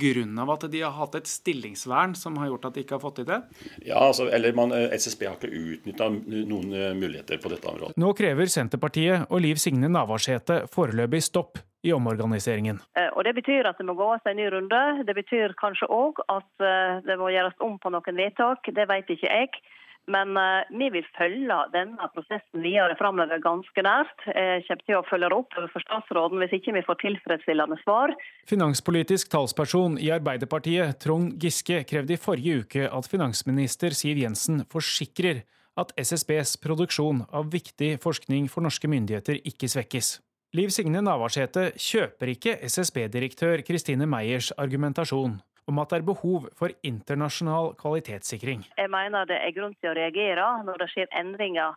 at de har hatt et stillingsvern som har gjort at de ikke har fått til det? Ja, altså, eller man, eh, SSB har ikke utnytta noen eh, muligheter på dette området. Nå krever Senterpartiet og Liv Signe Navarsete foreløpig stopp i omorganiseringen. Eh, og Det betyr at det må gås en ny runde. Det betyr kanskje òg at det må gjøres om på noen vedtak. Det vet ikke jeg. Men uh, vi vil følge denne prosessen videre framover ganske nært. Jeg kommer til å følge opp overfor statsråden hvis ikke vi får tilfredsstillende svar. Finanspolitisk talsperson i Arbeiderpartiet, Trond Giske, krevde i forrige uke at finansminister Siv Jensen forsikrer at SSBs produksjon av viktig forskning for norske myndigheter ikke svekkes. Liv Signe Navarsete kjøper ikke SSB-direktør Kristine Meyers argumentasjon om at det er behov for internasjonal kvalitetssikring. Jeg mener det er grunn til å reagere når det skjer endringer.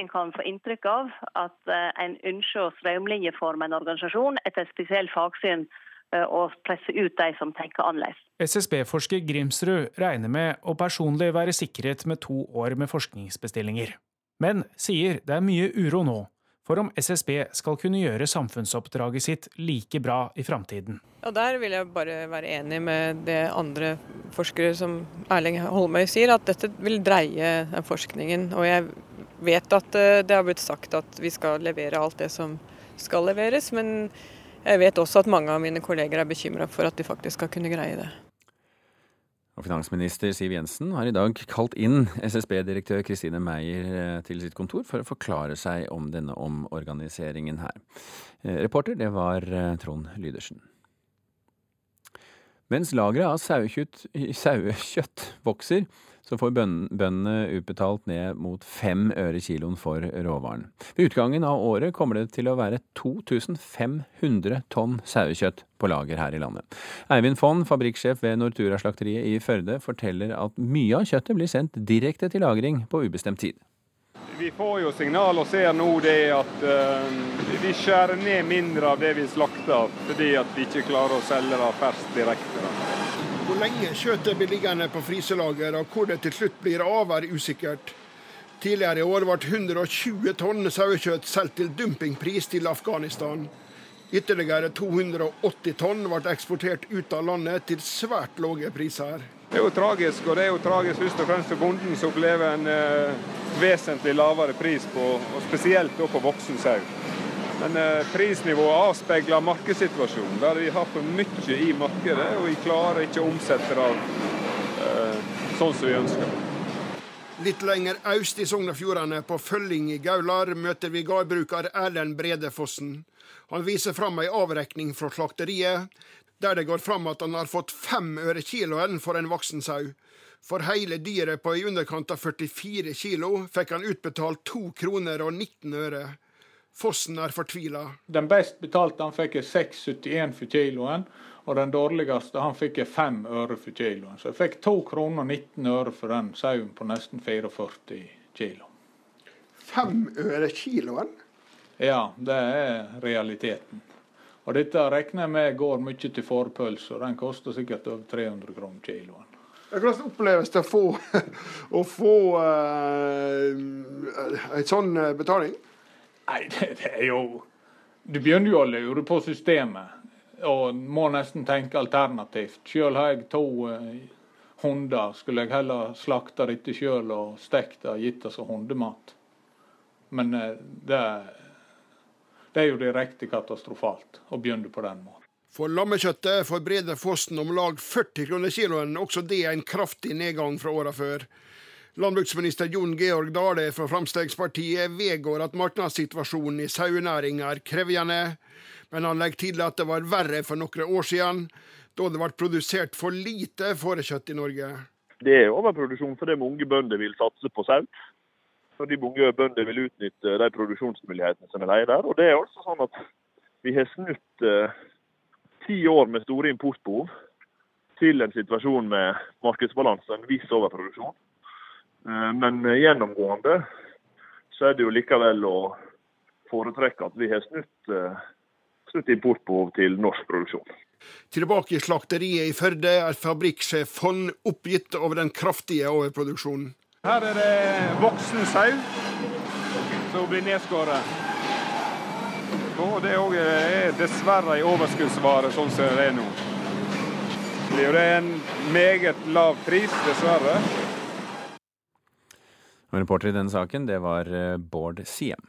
En kan få inntrykk av at eh, en ønsker å strømlinjeforme en organisasjon etter et spesielt fagsyn eh, og presse ut de som tenker annerledes. SSB-forsker Grimsrud regner med å personlig være sikret med to år med forskningsbestillinger. Men sier det er mye uro nå for om SSB skal kunne gjøre samfunnsoppdraget sitt like bra i framtiden. Ja, Der vil jeg bare være enig med det andre forskere som Erling Holmøy sier, at dette vil dreie forskningen. Og jeg vet at eh, det har blitt sagt at vi skal levere alt det som skal leveres, men jeg vet også at mange av mine kolleger er bekymra for at de faktisk skal kunne greie det. Og finansminister Siv Jensen har i dag kalt inn SSB-direktør Kristine Meyer eh, til sitt kontor for å forklare seg om denne omorganiseringen her. Eh, reporter, det var eh, Trond Lydersen. Mens lageret av sauekjøtt vokser, så får bøndene utbetalt ned mot fem øre kiloen for råvaren. Ved utgangen av året kommer det til å være 2500 tonn sauekjøtt på lager her i landet. Eivind Fonn, fabrikksjef ved Nortura-slakteriet i Førde, forteller at mye av kjøttet blir sendt direkte til lagring på ubestemt tid. Vi får jo signal og ser nå det at uh, vi skjærer ned mindre av det vi slakter, fordi at vi ikke klarer å selge det ferskt direkte. Hvor lenge kjøttet blir liggende på fryselager og hvor det til slutt blir av, er usikkert. Tidligere i år ble 120 tonn sauekjøtt solgt til dumpingpris til Afghanistan. Ytterligere 280 tonn ble eksportert ut av landet til svært lave priser. Det er jo tragisk, og det er jo tragisk først og fremst for bonden som opplever en eh, vesentlig lavere pris på, og spesielt på voksen sau. Men eh, prisnivået avspeiler markedssituasjonen, der vi har for mye i markedet, og vi klarer ikke å omsette det eh, sånn som vi ønsker. Litt lenger øst i Sogn og Fjordane, på Følling i Gaular, møter vi gårdbruker Erlend Bredefossen. Han viser fram ei avrekning fra slakteriet, der det går fram at han har fått fem øre kiloen for en voksen sau. For hele dyret på i underkant av 44 kilo fikk han utbetalt to kroner og 19 øre. Fossen er fortvila. Den best betalte han fikk 6,71 for kiloen, og den dårligste han fikk 5 øre for kiloen. Så jeg fikk 2 kroner 19 øre for den sauen på nesten 44 kilo. 5 øre kiloen? Ja, det er realiteten. Og dette regner jeg med går mye til fårpølse, og den koster sikkert over 300 kroner kiloen. Hvordan oppleves det å få, å få uh, en sånn eh, betaling? Nei, det, det, er jo Du begynner jo å lure på systemet, og må nesten tenke alternativt. Sjøl har jeg to uh, hunder, skulle jeg heller slakta dette sjøl og stekt det og gitt det som hundemat. Men eh, det, det er jo direkte katastrofalt å begynne på den måten. For lammekjøttet forbereder Fossen om lag 40 kroner kiloen, også det er en kraftig nedgang fra åra før. Landbruksminister Jon Georg Dale fra Fremskrittspartiet vedgår at markedssituasjonen i sauenæringa er krevende, men han legger til at det var verre for noen år siden, da det ble produsert for lite fårekjøtt i Norge. Det er overproduksjon fordi mange bønder vil satse på sau. Fordi mange bønder vil utnytte de produksjonsmulighetene som er der. Og det er altså sånn at vi har snudd eh, ti år med store importbehov til en situasjon med markedsbalanse, en viss overproduksjon. Eh, men gjennomgående så er det jo likevel å foretrekke at vi har snutt, snutt snudd importbehov til norsk produksjon. Tilbake i slakteriet i Førde er fabrikksjef Fonn oppgitt over den kraftige overproduksjonen. Her er det voksen sau som blir nedskåret. Og det er dessverre en overskuddsvare sånn som det er nå. Det er en meget lav pris, dessverre. Og reporter i denne saken, det var eh, Bård Siem.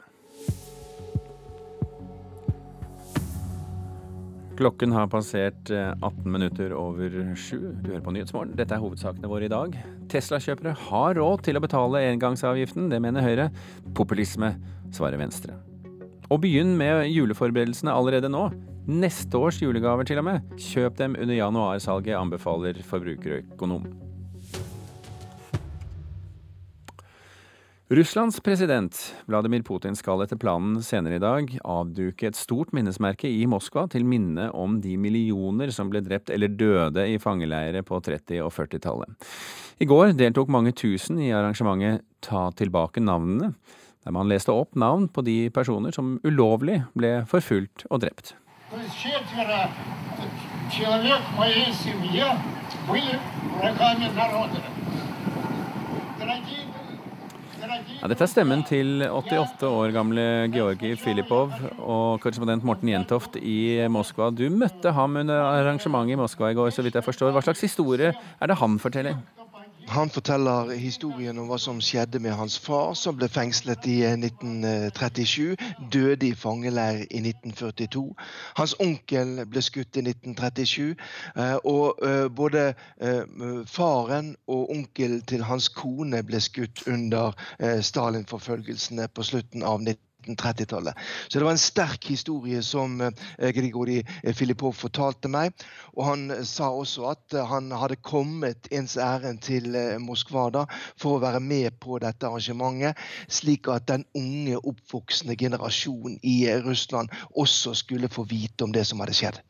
Klokken har passert 18 eh, minutter over sju. Du hører på Nyhetsmorgen. Dette er hovedsakene våre i dag. Tesla-kjøpere har råd til å betale engangsavgiften, det mener Høyre. Populisme, svarer Venstre. Og begynn med juleforberedelsene allerede nå. Neste års julegaver til og med. Kjøp dem under januarsalget, anbefaler forbrukerøkonom. Russlands president Vladimir Putin skal etter planen senere i dag avduke et stort minnesmerke i Moskva til minne om de millioner som ble drept eller døde i fangeleire på 30- og 40-tallet. I går deltok mange tusen i arrangementet Ta tilbake navnene der man leste opp navn på de personer som ulovlig ble forfulgt og drept. Ja, dette er stemmen til 88 år gamle Georgij Filipov og korrespondent Morten Jentoft i Moskva. Du møtte ham under arrangementet i Moskva i går, så vidt jeg forstår. Hva slags historie er det han forteller? Han forteller historien om hva som skjedde med hans far, som ble fengslet i 1937. Eh, døde i fangeleir i 1942. Hans onkel ble skutt i 1937. Eh, og eh, både faren og onkel til hans kone ble skutt under Stalin-forfølgelsene på slutten av 1940 1930-tallet. Så det var en sterk historie som eh, Grigori Filipov fortalte meg. Og han sa også at eh, han hadde kommet ens ærend til eh, Moskva da, for å være med på dette arrangementet, slik at den unge, oppvoksende generasjonen i Russland også skulle få vite om det som hadde skjedd.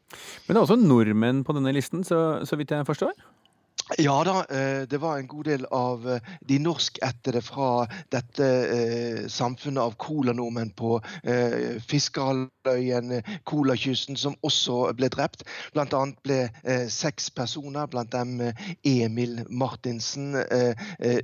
Men det er også nordmenn på denne listen, så, så vidt jeg forstår? Ja da, eh, det var en god del av eh, de norskættede fra dette eh, samfunnet av colanordmenn på Fiskerhalvøyen, Kolakysten, som også ble drept. Blant annet ble seks personer, blant dem Emil Martinsen,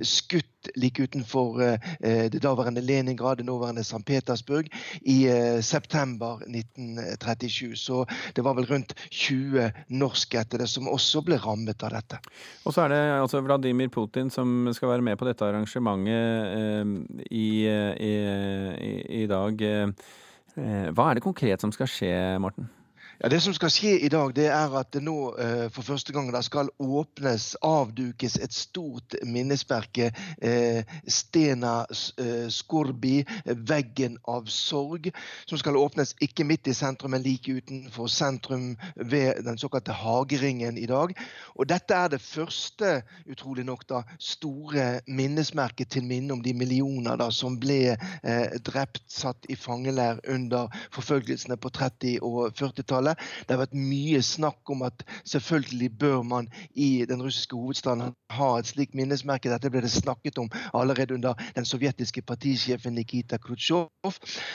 skutt like utenfor eh, det daværende Leningrad, det nåværende St. Petersburg, i eh, september 1937. Så det var vel rundt 20 norskættede som også ble rammet av dette. Og så er det altså Vladimir Putin som skal være med på dette arrangementet eh, i, i, i dag. Hva er det konkret som skal skje, Morten? Ja, Det som skal skje i dag, det er at det nå eh, for første gang skal åpnes, avdukes, et stort minnesmerke. Eh, Stena eh, Skorbi, veggen av sorg, som skal åpnes ikke midt i sentrum, men like utenfor sentrum ved den såkalte Hageringen i dag. Og dette er det første, utrolig nok, da, store minnesmerket til minne om de millioner da, som ble eh, drept, satt i fangeleir under forfølgelsene på 30- og 40-tallet området. Det har vært mye snakk om at selvfølgelig bør man i den russiske hovedstaden ha et slikt minnesmerke. Dette ble det snakket om allerede under den sovjetiske partisjefen Nikita Khrusjtsjov.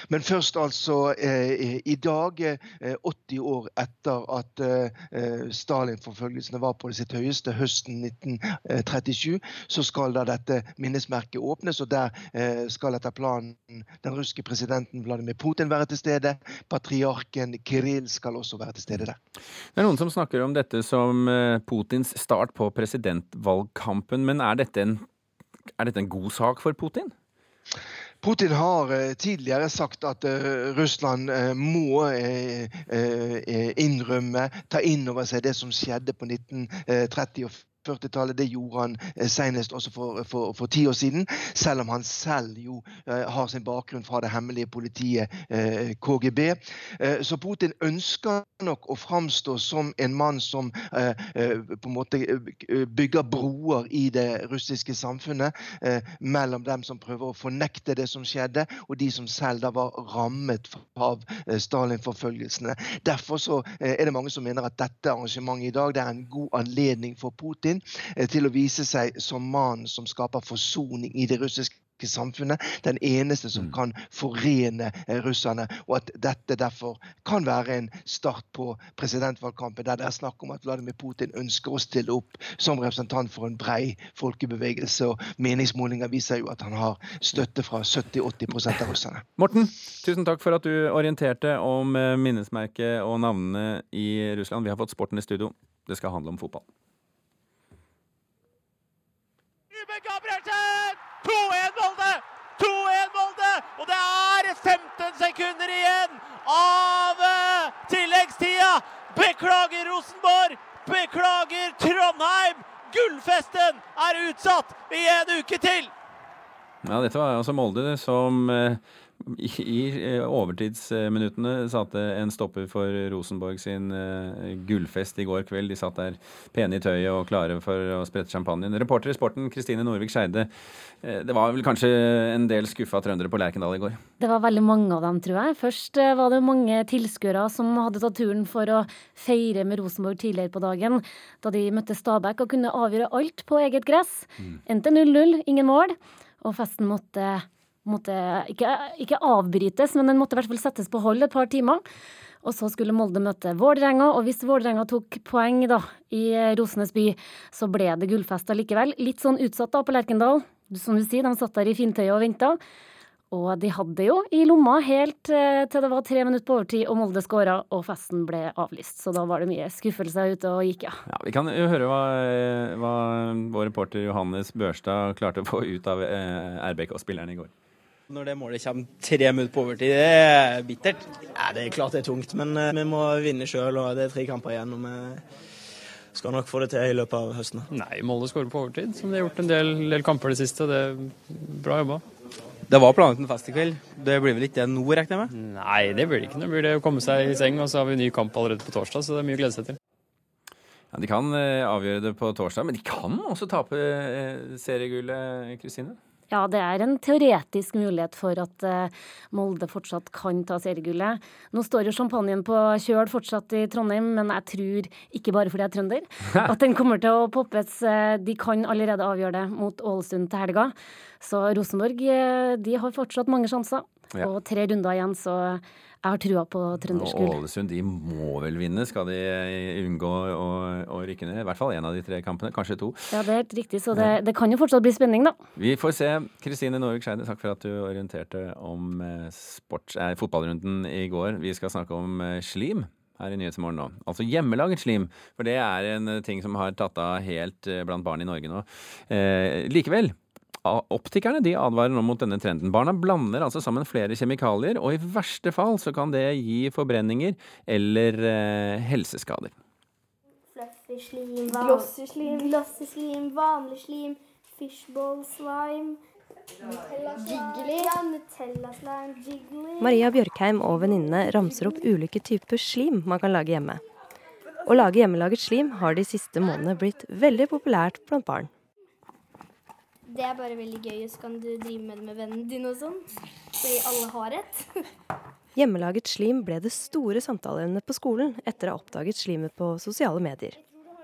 Men først altså eh, i dag, eh, 80 år etter at eh, Stalin-forfølgelsene var på sitt høyeste høsten 1937, så skal da dette minnesmerket åpnes. og Der eh, skal etter planen den russiske presidenten Vladimir Putin være til stede. Patriarken Kiril skal også også være til stede der. Det er noen som snakker om dette som eh, Putins start på presidentvalgkampen, men er dette en, er dette en god sak for Putin? Putin har uh, tidligere sagt at uh, Russland må innrømme, ta inn over seg det som skjedde på 1930- og 40-tallet. Det gjorde han eh, senest også for, for, for, ti år siden, selv om han selv jo eh, har sin bakgrunn fra det hemmelige politiet eh, KGB. Så Putin ønsker nok å framstå som en mann som på en måte bygger broer i det russiske samfunnet mellom dem som prøver å fornekte det som skjedde, og de som selv da var rammet av Stalin-forfølgelsene. Derfor så er det mange som mener at dette arrangementet i dag det er en god anledning for Putin sin eh, til å vise seg som mannen som skaper forsoning i det russiske samfunnet. Den eneste som mm. kan forene eh, russerne. Og at dette derfor kan være en start på presidentvalgkampen, der det er snakk om at Vladimir Putin ønsker å stille opp som representant for en brei folkebevegelse. Og meningsmålinger viser jo at han har støtte fra 70-80% av russerne. Morten, tusen takk for at du orienterte om eh, minnesmerket og navnene i Russland. Vi har fått sporten i studio. Det skal handle om fotball. Ruben Gabrielsen! 2-1 Molde! 2-1 Molde! Og det er 15 sekunder igjen av uh, tilleggstida! Beklager Rosenborg! Beklager Trondheim! Gullfesten er utsatt i en uke til! Ja, dette var altså Molde som uh i, i eh, overtidsminuttene satte en stopper for Rosenborg sin uh, gullfest i går kveld. De satt der pene i tøyet og klare for å sprette champagnen. Reporter i Sporten, Kristine Norvik Skeide. Uh, det var vel kanskje en del skuffa trøndere på Lerkendal i går? Det var veldig mange av dem, tror jeg. Først var det mange tilskuere som hadde tatt turen for å feire med Rosenborg tidligere på dagen, da de møtte Stabæk og kunne avgjøre alt på eget gress. Mm. Endte 0-0, ingen mål, og festen måtte måtte ikke, ikke, avbrytes, men den måtte i hvert fall settes på hold et par timer. Og så skulle Molde møte Vålerenga, og hvis Vålerenga tok poeng da, i Rosenes by, så ble det gullfest likevel. Litt sånn utsatt da på Lerkendal. Som du sier, de satt der i fintøyet og venta. Og de hadde jo i lomma helt eh, til det var tre minutter på overtid og Molde skåra og festen ble avlyst. Så da var det mye skuffelse ute og gikk, ja. ja vi kan jo høre hva, hva vår reporter Johannes Børstad klarte å få ut av eh, RBK-spilleren i går. Når det målet kommer tre minutter på overtid, det er bittert. Ja, Det er klart det er tungt, men uh, vi må vinne sjøl, og det er tre kamper igjen. og vi skal nok få det til i løpet av høsten. Nei, Molde skårer på overtid, som de har gjort en del, del kamper det siste. Det er bra jobba. Det var planlagt en fest i kveld. Det blir vel ikke det nå, regner jeg med? Nei, det blir det ikke. Nå blir det å komme seg i seng, og så har vi ny kamp allerede på torsdag, så det er mye å glede seg til. Ja, De kan uh, avgjøre det på torsdag, men de kan også tape uh, seriegullet, Kristine? Ja, det er en teoretisk mulighet for at uh, Molde fortsatt kan ta seriegullet. Nå står jo champagnen på kjøl fortsatt i Trondheim, men jeg tror, ikke bare fordi jeg er trønder, at den kommer til å poppes. Uh, de kan allerede avgjøre det mot Ålesund til helga. Så Rosenborg uh, de har fortsatt mange sjanser. Ja. Og tre runder igjen, så jeg har trua på trøndersk gull. Ålesund de må vel vinne, skal de unngå å, å rykke ned? I hvert fall én av de tre kampene, kanskje to. Ja, det er helt riktig, så det, det kan jo fortsatt bli spenning, da. Vi får se. Kristine Norvik Skeide, takk for at du orienterte om sports, eh, fotballrunden i går. Vi skal snakke om eh, slim her i Nyhetsmorgen nå. Altså hjemmelaget slim, for det er en eh, ting som har tatt av helt eh, blant barn i Norge nå. Eh, likevel Optikerne de advarer nå mot denne trenden. Barna blander altså sammen flere kjemikalier, og i verste fall så kan det gi forbrenninger eller eh, helseskader. Fluffy slim, glossy slim, glossy slim, vanlig slim, fishball slime. Jiggly. Maria Bjørkheim og venninnene ramser opp ulike typer slim man kan lage hjemme. Å lage hjemmelaget slim har de siste månedene blitt veldig populært blant barn det er bare veldig gøy, og så kan du drive med det med vennen din og sånn. Fordi alle har et. Hjemmelaget slim ble det store samtaleemnet på skolen etter å ha oppdaget slimet på sosiale medier.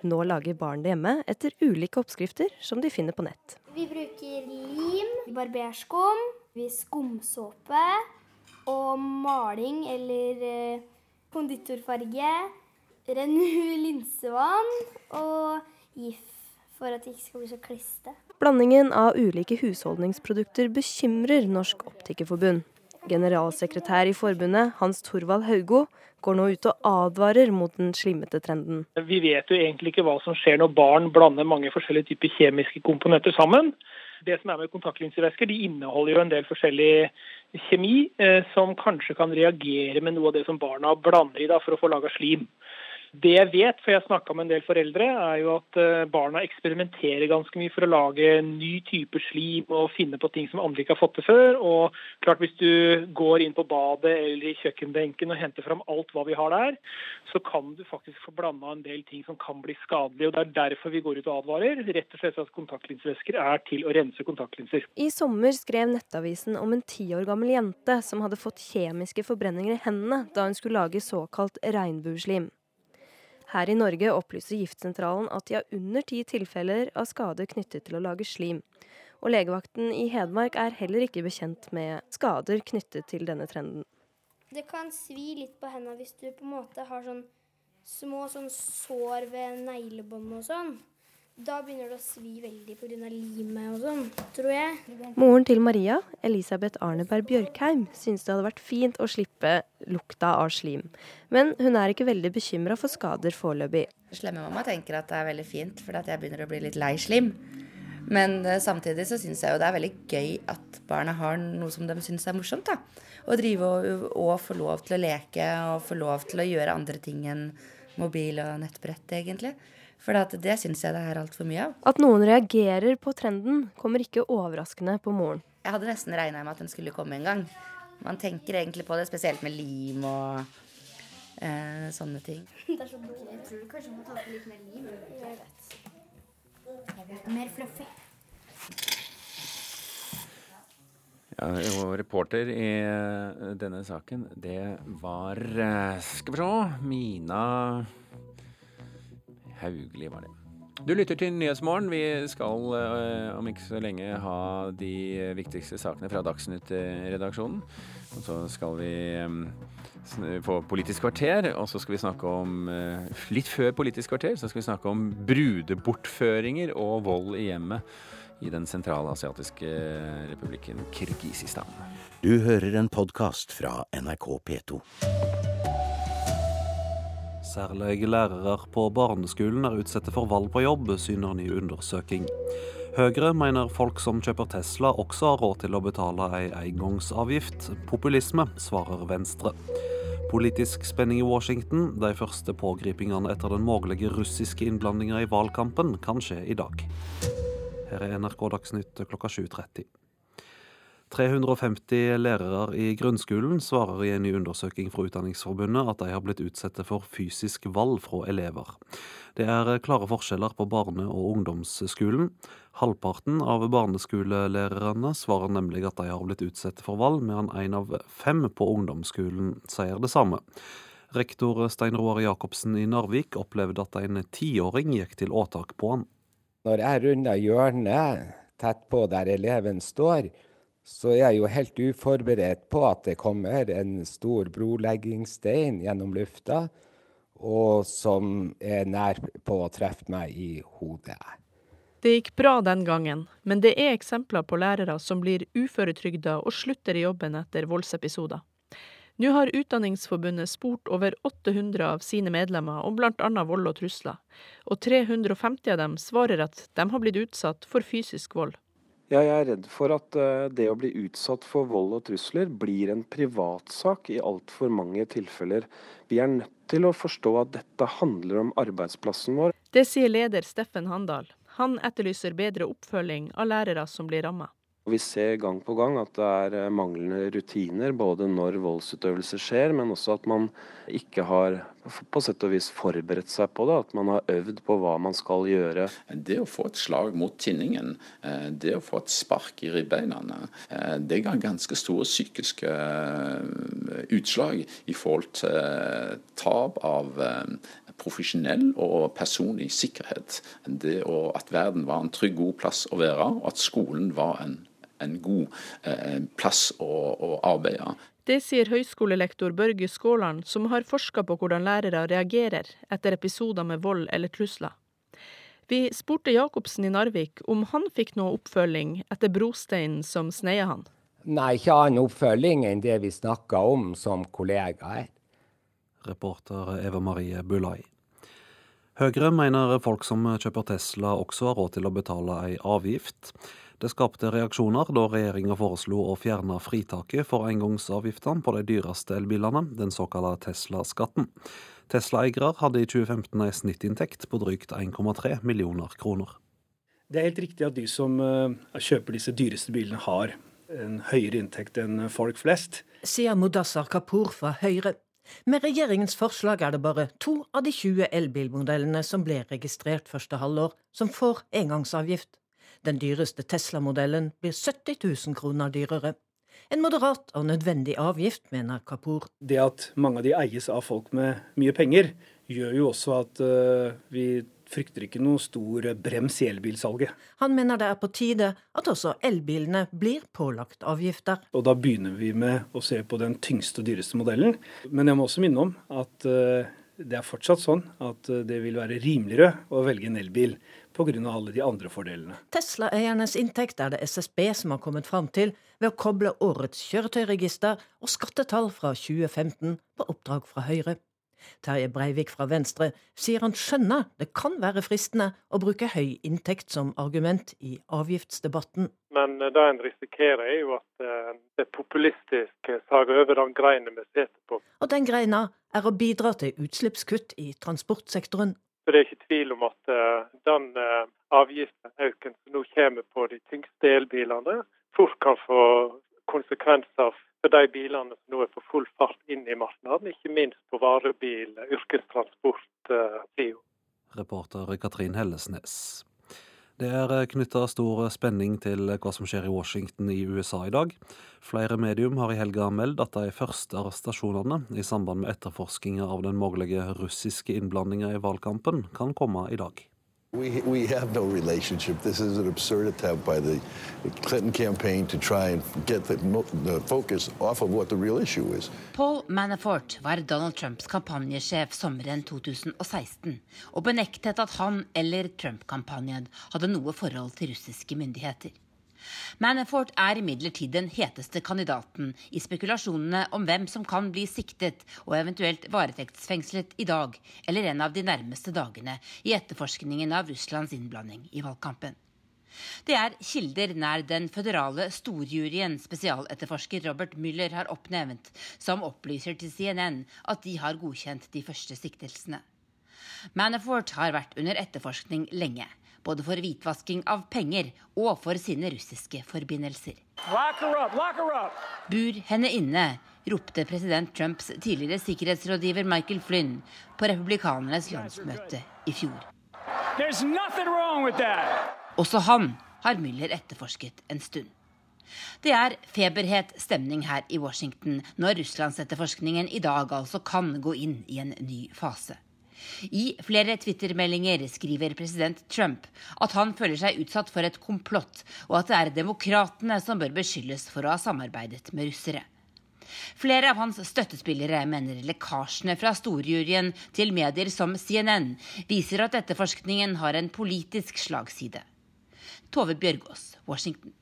Nå lager barn det hjemme etter ulike oppskrifter som de finner på nett. Vi bruker lim, barberskum, skumsåpe og maling eller eh, konditorfarge, renu linsevann og GIF for at det ikke skal bli så kliste. Blandingen av ulike husholdningsprodukter bekymrer Norsk Optikerforbund. Generalsekretær i forbundet, Hans Torvald Haugo, går nå ut og advarer mot den slimmete trenden. Vi vet jo egentlig ikke hva som skjer når barn blander mange forskjellige typer kjemiske komponenter sammen. Det som er med kontaktlinsevæsker, de inneholder jo en del forskjellig kjemi eh, som kanskje kan reagere med noe av det som barna blander i da, for å få laga slim. Det jeg vet, for jeg snakka med en del foreldre, er jo at eh, barna eksperimenterer ganske mye for å lage ny type slim og finne på ting som andre ikke har fått til før. Og klart Hvis du går inn på badet eller i kjøkkenbenken og henter fram alt hva vi har der, så kan du faktisk få blanda en del ting som kan bli skadelige. og Det er derfor vi går ut og advarer. Rett og slett at kontaktlinsevæsker er til å rense kontaktlinser. I sommer skrev Nettavisen om en ti år gammel jente som hadde fått kjemiske forbrenninger i hendene da hun skulle lage såkalt regnbueslim. Her i Norge opplyser Giftsentralen at de har under ti tilfeller av skader knyttet til å lage slim. Og legevakten i Hedmark er heller ikke bekjent med skader knyttet til denne trenden. Det kan svi litt på hendene hvis du på en måte har sånn små sånn sår ved neglebånd og sånn. Da begynner det å svi veldig pga. limet og sånn, tror jeg. Moren til Maria, Elisabeth Arneberg Bjørkheim, syns det hadde vært fint å slippe lukta av slim. Men hun er ikke veldig bekymra for skader foreløpig. Slemmemamma tenker at det er veldig fint, fordi jeg begynner å bli litt lei slim. Men uh, samtidig så syns jeg jo det er veldig gøy at barna har noe som de syns er morsomt. da. Å drive og, og få lov til å leke og få lov til å gjøre andre ting enn mobil og nettbrett, egentlig. For det syns jeg det er altfor mye av. At noen reagerer på trenden, kommer ikke overraskende på moren. Jeg hadde nesten regna med at den skulle komme en gang. Man tenker egentlig på det, spesielt med lim og eh, sånne ting. Det er så dårlig. Jeg tror kanskje må ta på litt mer lim. Jeg vet. Jeg vet. Mer fluffy. Ja, og reporter i eh, denne saken, det var eh, Skal vi se Mina Haugli var det. Du lytter til Nyhetsmorgen. Vi skal uh, om ikke så lenge ha de viktigste sakene fra Dagsnytt-redaksjonen. Og så skal vi um, få Politisk kvarter, og så skal vi snakke om uh, Litt før Politisk kvarter så skal vi snakke om brudebortføringer og vold i hjemmet i den sentralasiatiske republikken Kirgisistan. Du hører en podkast fra NRK P2. Særlig lærere på barneskolen er utsatte for valg på jobb, syner ny undersøking. Høyre mener folk som kjøper Tesla også har råd til å betale ei engangsavgift. Populisme, svarer Venstre. Politisk spenning i Washington. De første pågripingene etter den mulige russiske innblandinga i valgkampen kan skje i dag. Her er NRK Dagsnytt klokka 7.30. 350 lærere i grunnskolen svarer i en ny undersøking fra Utdanningsforbundet at de har blitt utsatt for fysisk vold fra elever. Det er klare forskjeller på barne- og ungdomsskolen. Halvparten av barneskolelærerne svarer nemlig at de har blitt utsatt for vold, mens én av fem på ungdomsskolen sier det samme. Rektor Stein Roar Jacobsen i Narvik opplevde at en tiåring gikk til åtak på han. Når jeg runder hjørnet tett på der eleven står, så er jeg jo helt uforberedt på at det kommer en stor broleggingsstein gjennom lufta, og som er nær på å treffe meg i hodet. Det gikk bra den gangen, men det er eksempler på lærere som blir uføretrygda og slutter i jobben etter voldsepisoder. Nå har Utdanningsforbundet spurt over 800 av sine medlemmer om bl.a. vold og trusler, og 350 av dem svarer at de har blitt utsatt for fysisk vold. Ja, jeg er redd for at uh, det å bli utsatt for vold og trusler blir en privatsak i altfor mange tilfeller. Vi er nødt til å forstå at dette handler om arbeidsplassen vår. Det sier leder Steffen Handal. Han etterlyser bedre oppfølging av lærere som blir ramma. Vi ser gang på gang at det er eh, manglende rutiner, både når voldsutøvelse skjer, men også at man ikke har på sett og vis forberedt seg på det. At man har øvd på hva man skal gjøre. Det å få et slag mot tinningen, eh, det å få et spark i ribbeina, eh, det ga ganske store psykiske utslag i forhold til tap av profesjonell og personlig sikkerhet. Det at verden var en trygg, god plass å være, og at skolen var en en god eh, plass å, å arbeide. Det sier høyskolelektor Børge Skåland, som har forska på hvordan lærere reagerer etter episoder med vold eller trusler. Vi spurte Jacobsen i Narvik om han fikk noe oppfølging etter brosteinen som sneia han. Nei, ikke annen oppfølging enn det vi snakka om som kollegaer. Reporter Eva Marie Bulai. Høyre mener folk som kjøper Tesla også har råd til å betale ei avgift. Det skapte reaksjoner da regjeringa foreslo å fjerne fritaket for engangsavgiftene på de dyreste elbilene, den såkalte Tesla-skatten. Tesla-eiere hadde i 2015 en snittinntekt på drygt 1,3 millioner kroner. Det er helt riktig at de som eh, kjøper disse dyreste bilene, har en høyere inntekt enn folk flest. Sier Mudassar Kapur fra Høyre. Med regjeringens forslag er det bare to av de 20 elbilmodellene som ble registrert første halvår, som får engangsavgift. Den dyreste Tesla-modellen blir 70 000 kroner dyrere. En moderat og nødvendig avgift, mener Kapur. Det at mange av de eies av folk med mye penger, gjør jo også at uh, vi frykter ikke noe stor brems i elbilsalget. Han mener det er på tide at også elbilene blir pålagt avgifter. Og da begynner vi med å se på den tyngste og dyreste modellen. Men jeg må også minne om at uh, det er fortsatt sånn at uh, det vil være rimeligere å velge en elbil pga. alle de andre fordelene. Tesla-eiernes inntekt er det SSB som har kommet fram til ved å koble årets kjøretøyregister og skattetall fra 2015 på oppdrag fra Høyre. Terje Breivik fra Venstre sier han skjønner det kan være fristende å bruke høy inntekt som argument i avgiftsdebatten. Men eh, det en risikerer, er jo at eh, det populistiske sager over den greina vi sitter på. Og den greina er å bidra til utslippskutt i transportsektoren. Så Det er ikke tvil om at uh, den uh, avgiftsøkningen som nå kommer på de tyngste elbilene, fort kan få konsekvenser for de bilene som nå er på full fart inn i markedet, ikke minst på varebil, yrkestransport-sida. Eh, Reporter Katrin Hellesnes. Det er knytta stor spenning til hva som skjer i Washington i USA i dag. Flere medium har i helga meldt at de første arrestasjonene i samband med etterforskinga av den mulige russiske innblandinga i valgkampen kan komme i dag. We, we have no relationship. This is an absurd attempt by the Clinton campaign to try and get the, the focus off of what the real issue is. Paul Manafort var Donald Trumps kampanjesjef sommeren 2016 og benektet at han eller Trump-kampanjen hadde noe forhold til russiske myndigheter. Manafort er imidlertid den heteste kandidaten i spekulasjonene om hvem som kan bli siktet og eventuelt varetektsfengslet i dag eller en av de nærmeste dagene i etterforskningen av Russlands innblanding i valgkampen. Det er kilder nær den føderale storjuryen spesialetterforsker Robert Müller har oppnevnt, som opplyser til CNN at de har godkjent de første siktelsene. Manafort har vært under etterforskning lenge både for hvitvasking av penger og for sine russiske forbindelser. Lock her up, lock her up. Bur henne inne, ropte president Trumps tidligere sikkerhetsrådgiver Michael Flynn på republikanernes landsmøte i fjor. Også han har Müller etterforsket en stund. Det er feberhet stemning her i Washington når russlandsetterforskningen i dag altså kan gå inn i en ny fase. I flere Twitter-meldinger skriver president Trump at han føler seg utsatt for et komplott, og at det er demokratene som bør beskyldes for å ha samarbeidet med russere. Flere av hans støttespillere mener lekkasjene fra storjuryen til medier som CNN viser at etterforskningen har en politisk slagside. Tove Bjørgaas, Washington.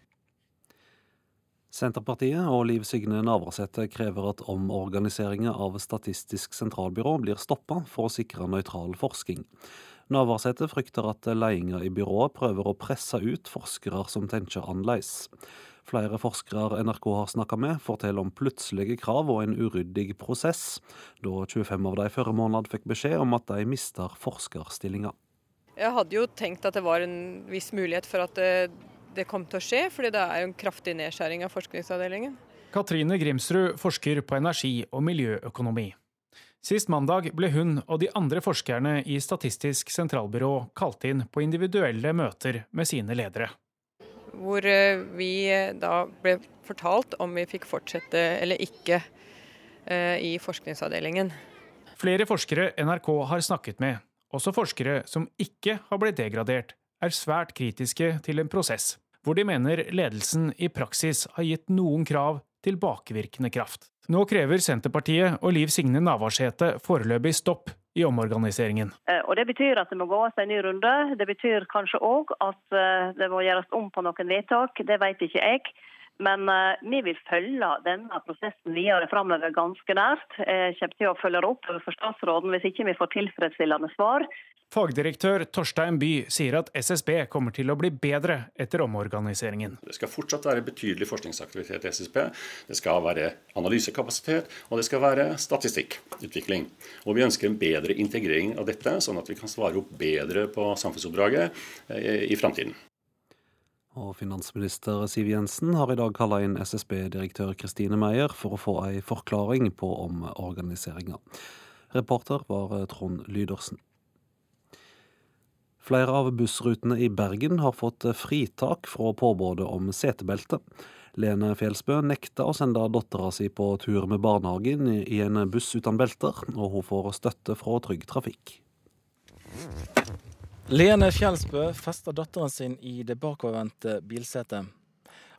Senterpartiet og Liv Signe Navarsete krever at omorganiseringa av Statistisk sentralbyrå blir stoppa for å sikre nøytral forsking. Navarsete frykter at ledelsen i byrået prøver å presse ut forskere som tenker annerledes. Flere forskere NRK har snakka med, forteller om plutselige krav og en uryddig prosess, da 25 av de forrige måned fikk beskjed om at de mister forskerstillinga. Jeg hadde jo tenkt at det var en viss mulighet for at det kom til å skje, fordi det er jo en kraftig nedskjæring av forskningsavdelingen. Katrine Grimsrud forsker på energi- og miljøøkonomi. Sist mandag ble hun og de andre forskerne i Statistisk sentralbyrå kalt inn på individuelle møter med sine ledere. Hvor eh, vi eh, da ble fortalt om vi fikk fortsette eller ikke eh, i forskningsavdelingen. Flere forskere NRK har snakket med, også forskere som ikke har blitt degradert, er svært kritiske til en prosess hvor de mener ledelsen i praksis har gitt noen krav tilbakevirkende kraft. Nå krever Senterpartiet og Liv Signe Navarsete foreløpig stopp i omorganiseringen. Eh, og Det betyr at det må gås en ny runde. Det betyr kanskje òg at eh, det må gjøres om på noen vedtak. Det vet ikke jeg. Men uh, vi vil følge denne prosessen videre framover ganske nært. Jeg kommer til å følge opp overfor statsråden hvis ikke vi får tilfredsstillende svar. Fagdirektør Torstein By sier at SSB kommer til å bli bedre etter omorganiseringen. Det skal fortsatt være betydelig forskningsaktivitet i SSB. Det skal være analysekapasitet, og det skal være statistikkutvikling. Og Vi ønsker en bedre integrering av dette, sånn at vi kan svare opp bedre på samfunnsoppdraget eh, i framtiden. Og finansminister Siv Jensen har i dag kalla inn SSB-direktør Kristine Meyer for å få ei forklaring på omorganiseringa. Reporter var Trond Lydersen. Flere av bussrutene i Bergen har fått fritak fra påbudet om setebelte. Lene Fjelsbø nekta å sende dattera si på tur med barnehagen i en buss uten belter, og hun får støtte fra Trygg Trafikk. Lene Fjelsbø fester datteren sin i det bakovervendte bilsetet.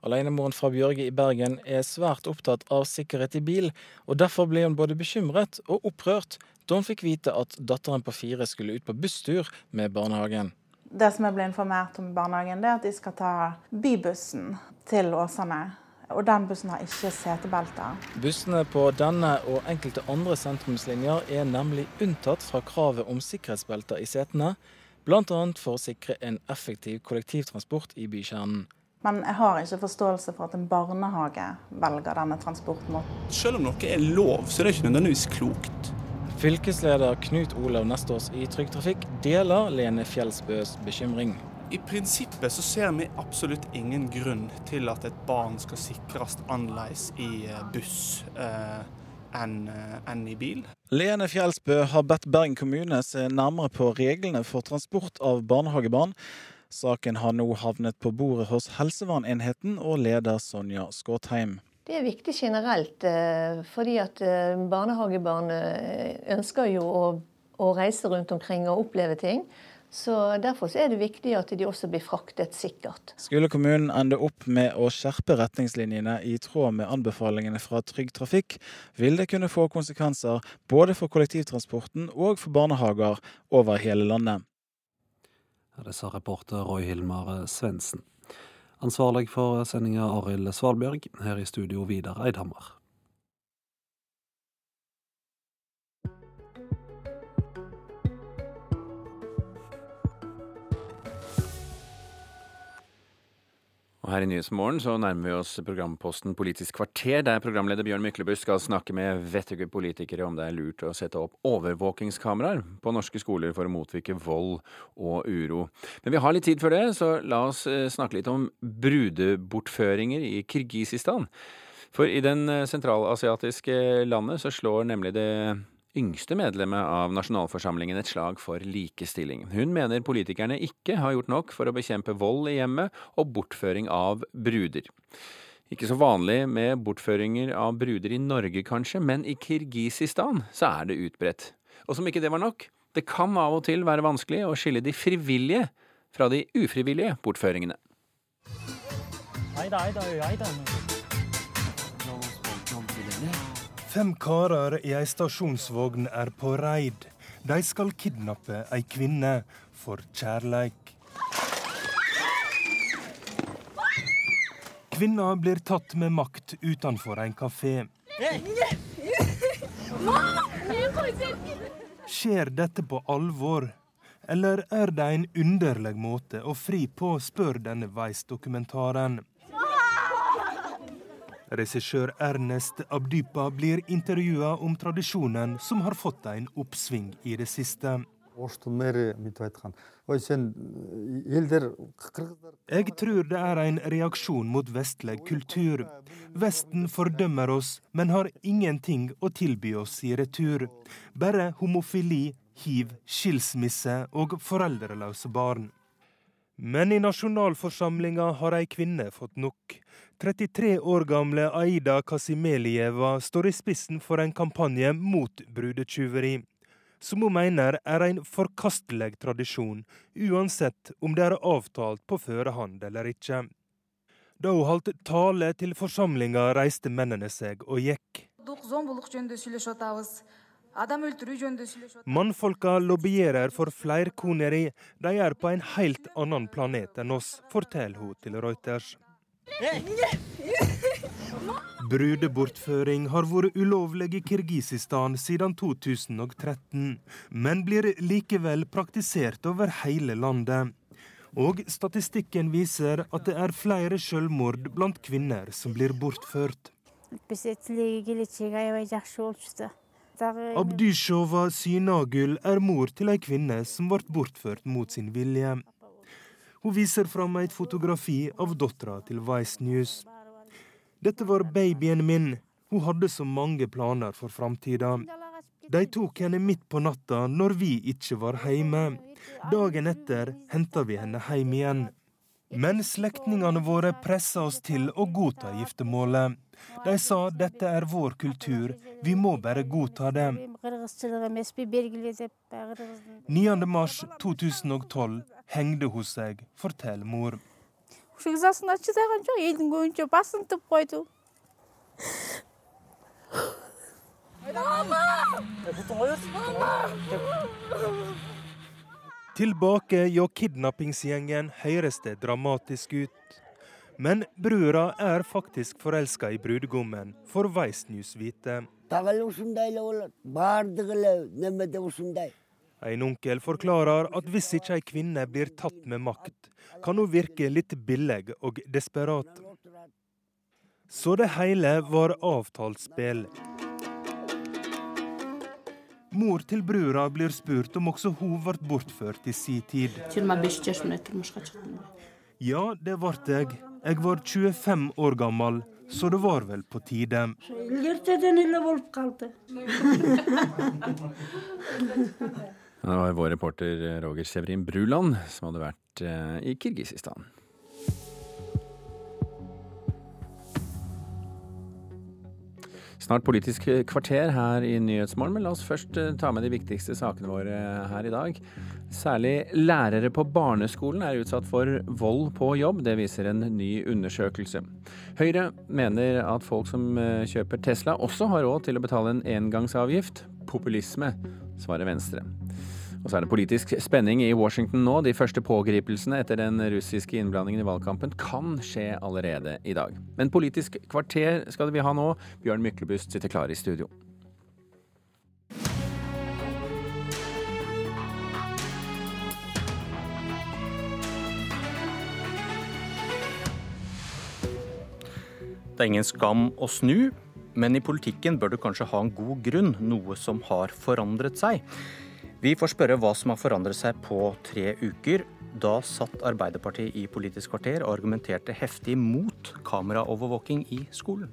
Alenemoren fra Bjørge i Bergen er svært opptatt av sikkerhet i bil, og derfor ble hun både bekymret og opprørt da hun fikk vite at datteren på fire skulle ut på busstur med barnehagen. Det som jeg ble informert om i barnehagen, det er at de skal ta bybussen til Åsane. Og den bussen har ikke setebelter. Bussene på denne og enkelte andre sentrumslinjer er nemlig unntatt fra kravet om sikkerhetsbelter i setene, bl.a. for å sikre en effektiv kollektivtransport i bykjernen. Men jeg har ikke forståelse for at en barnehage velger denne transportmåten. Selv om noe er lov, så er det ikke nødvendigvis klokt. Fylkesleder Knut Olav Nestås i Trygg Trafikk deler Lene Fjelsbøs bekymring. I prinsippet så ser vi absolutt ingen grunn til at et barn skal sikres annerledes i eh, buss eh, enn eh, en i bil. Lene Fjelsbø har bedt Bergen kommune se nærmere på reglene for transport av barnehagebarn. Saken har nå havnet på bordet hos helsevernenheten og leder Sonja Skåtheim. Det er viktig generelt, eh, fordi at eh, barnehagebarn eh, ønsker jo å, å reise rundt omkring og oppleve ting. Så Derfor er det viktig at de også blir fraktet sikkert. Skulle kommunen ende opp med å skjerpe retningslinjene i tråd med anbefalingene fra Trygg Trafikk, vil det kunne få konsekvenser både for kollektivtransporten og for barnehager over hele landet. Det sa reporter Roy Hilmar Svendsen. Ansvarlig for sendinga Arild Svalbjørg, her i studio Vidar Eidhammer. Og her i Nyhetsmorgen så nærmer vi oss programposten Politisk kvarter, der programleder Bjørn Myklebust skal snakke med vettuge politikere om det er lurt å sette opp overvåkingskameraer på norske skoler for å motvirke vold og uro. Men vi har litt tid før det, så la oss eh, snakke litt om brudebortføringer i Kirgisistan. For i den eh, sentralasiatiske landet så slår nemlig det yngste medlemmet av nasjonalforsamlingen et slag for likestilling. Hun mener politikerne ikke har gjort nok for å bekjempe vold i hjemmet og bortføring av bruder. Ikke så vanlig med bortføringer av bruder i Norge, kanskje, men i Kirgisistan så er det utbredt. Og som ikke det var nok, det kan av og til være vanskelig å skille de frivillige fra de ufrivillige bortføringene. Eida, eida, eida. Fem karer i ei stasjonsvogn er på reid. De skal kidnappe ei kvinne for kjærleik. Kvinna blir tatt med makt utenfor en kafé. Skjer dette på alvor? Eller er det en underlig måte å fri på, spør denne Vice-dokumentaren. Regissør Ernest Abdypa blir intervjua om tradisjonen som har fått en oppsving i det siste. Jeg tror det er en reaksjon mot vestlig kultur. Vesten fordømmer oss, men har ingenting å tilby oss i retur. Bare homofili, hiv, skilsmisse og foreldreløse barn. Men i nasjonalforsamlinga har ei kvinne fått nok. 33 år gamle Aida Kasimelieva står i spissen for en kampanje mot brudetyveri, som hun mener er en forkastelig tradisjon, uansett om det er avtalt på førehånd eller ikke. Da hun holdt tale til forsamlinga, reiste mennene seg og gikk. Mannfolka lobbyerer for flerkoneri. De er på en helt annen planet enn oss, forteller hun til Reuters. Brudebortføring har vært ulovlig i Kirgisistan siden 2013, men blir likevel praktisert over hele landet. Og statistikken viser at det er flere selvmord blant kvinner som blir bortført. Abdyshova Synagul er mor til ei kvinne som ble bortført mot sin vilje. Hun viser fram et fotografi av dattera til Vice News. Dette var babyen min. Hun hadde så mange planer for framtida. De tok henne midt på natta når vi ikke var hjemme. Dagen etter henta vi henne hjem igjen. Men slektningene våre pressa oss til å godta giftermålet. De sa dette er vår kultur, vi må bare godta det. 9.3.2012 hengde hun seg, forteller mor. Tilbake hjå kidnappingsgjengen høres det dramatisk ut. Men brura er faktisk forelska i brudgommen, får Weissnews vite. En onkel forklarer at hvis ikke ei kvinne blir tatt med makt, kan hun virke litt billig og desperat. Så det hele var avtalt spill. Mor til brura blir spurt om også hun ble bortført i si tid. Ja, det ble jeg. Jeg var 25 år gammel, så det var vel på tide. Det var vår reporter Roger Severin Bruland som hadde vært eh, i Kirgisistan. Snart Politisk kvarter her i Nyhetsmorgen, men la oss først eh, ta med de viktigste sakene våre her i dag. Særlig lærere på barneskolen er utsatt for vold på jobb, det viser en ny undersøkelse. Høyre mener at folk som eh, kjøper Tesla også har råd til å betale en engangsavgift. Populisme, svarer Venstre. Og så er det politisk spenning i Washington nå. De første pågripelsene etter den russiske innblandingen i valgkampen kan skje allerede i dag. Men Politisk kvarter skal vi ha nå. Bjørn Myklebust sitter klar i studio. Det er ingen skam å snu, men i politikken bør du kanskje ha en god grunn, noe som har forandret seg. Vi får spørre hva som har forandret seg på tre uker. Da satt Arbeiderpartiet i Politisk kvarter og argumenterte heftig mot kameraovervåking i skolen.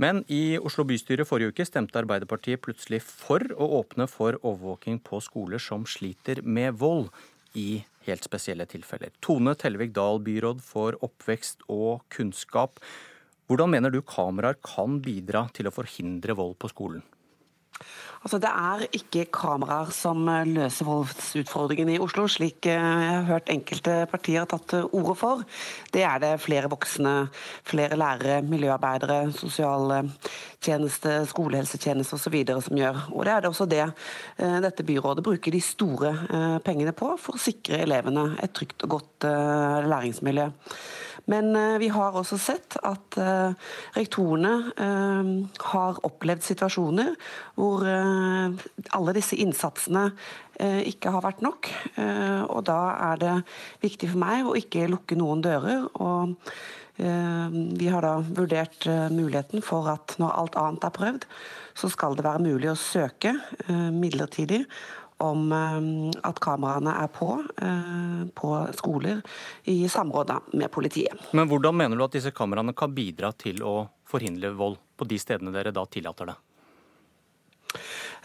Men i Oslo bystyre forrige uke stemte Arbeiderpartiet plutselig for å åpne for overvåking på skoler som sliter med vold, i helt spesielle tilfeller. Tone Tellevik Dahl, byråd for oppvekst og kunnskap. Hvordan mener du kameraer kan bidra til å forhindre vold på skolen? Altså, det er ikke kameraer som eh, løser voldsutfordringen i Oslo, slik eh, jeg har hørt enkelte partier har tatt til orde for. Det er det flere voksne, flere lærere, miljøarbeidere, sosialtjeneste, skolehelsetjeneste osv. som gjør. Og det er det også det eh, dette byrådet bruker de store pengene på, for å sikre elevene et trygt og godt læringsmiljø. Men eh, vi har også sett at eh, rektorene eh, har opplevd situasjoner hvor alle disse innsatsene ikke har vært nok. Og da er det viktig for meg å ikke lukke noen dører. og vi har da vurdert muligheten for at når alt annet er prøvd, så skal det være mulig å søke midlertidig om eh, at kameraene er på eh, på skoler i samråd med politiet. Men Hvordan mener du at disse kameraene kan bidra til å forhindre vold på de stedene dere da tillater det?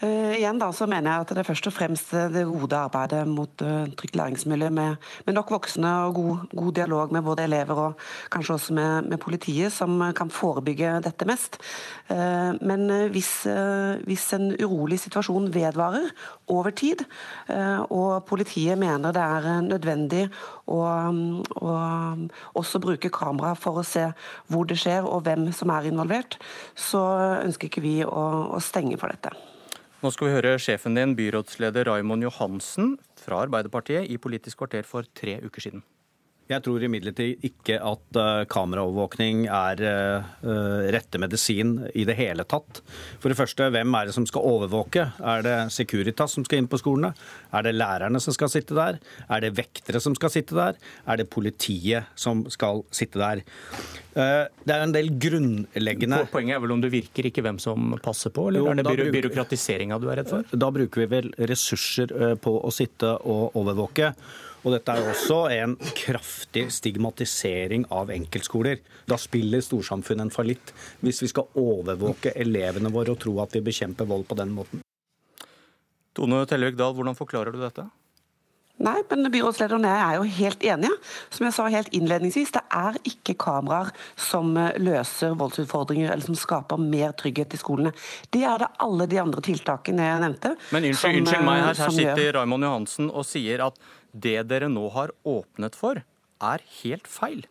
Uh, igjen da, så mener jeg at det er først og fremst det gode arbeidet mot uh, trygt læringsmiljø med, med, nok voksne og god, god, dialog med både elever og kanskje også med, med politiet som kan forebygge dette mest. Men hvis, hvis, en urolig situasjon vedvarer over tid, og politiet mener det er nødvendig å, å også bruke kamera for å se hvor det skjer og hvem som er involvert, så ønsker ikke vi å, å stenge for dette. Nå skal vi høre sjefen din, byrådsleder Raimond Johansen fra Arbeiderpartiet, i Politisk kvarter for tre uker siden. Jeg tror imidlertid ikke at uh, kameraovervåkning er uh, rette medisin i det hele tatt. For det første, hvem er det som skal overvåke? Er det Securitas som skal inn på skolene? Er det lærerne som skal sitte der? Er det vektere som skal sitte der? Er det politiet som skal sitte der? Det er en del grunnleggende Poenget er vel om det virker, ikke hvem som passer på? Eller jo, er det byro byråkratiseringa du er redd for? Da bruker vi vel ressurser på å sitte og overvåke. Og dette er også en kraftig stigmatisering av enkeltskoler. Da spiller storsamfunnet en fallitt hvis vi skal overvåke elevene våre og tro at vi bekjemper vold på den måten. Tone Tellevik Dahl, hvordan forklarer du dette? Nei, men byrådslederen og jeg er jo helt enige. Som jeg sa helt innledningsvis, det er ikke kameraer som eh, løser voldsutfordringer eller som skaper mer trygghet i skolene. Det er det alle de andre tiltakene jeg nevnte. Men unnskyld, unnskyld meg, her, her sitter Raymond Johansen og sier at det dere nå har åpnet for, er helt feil.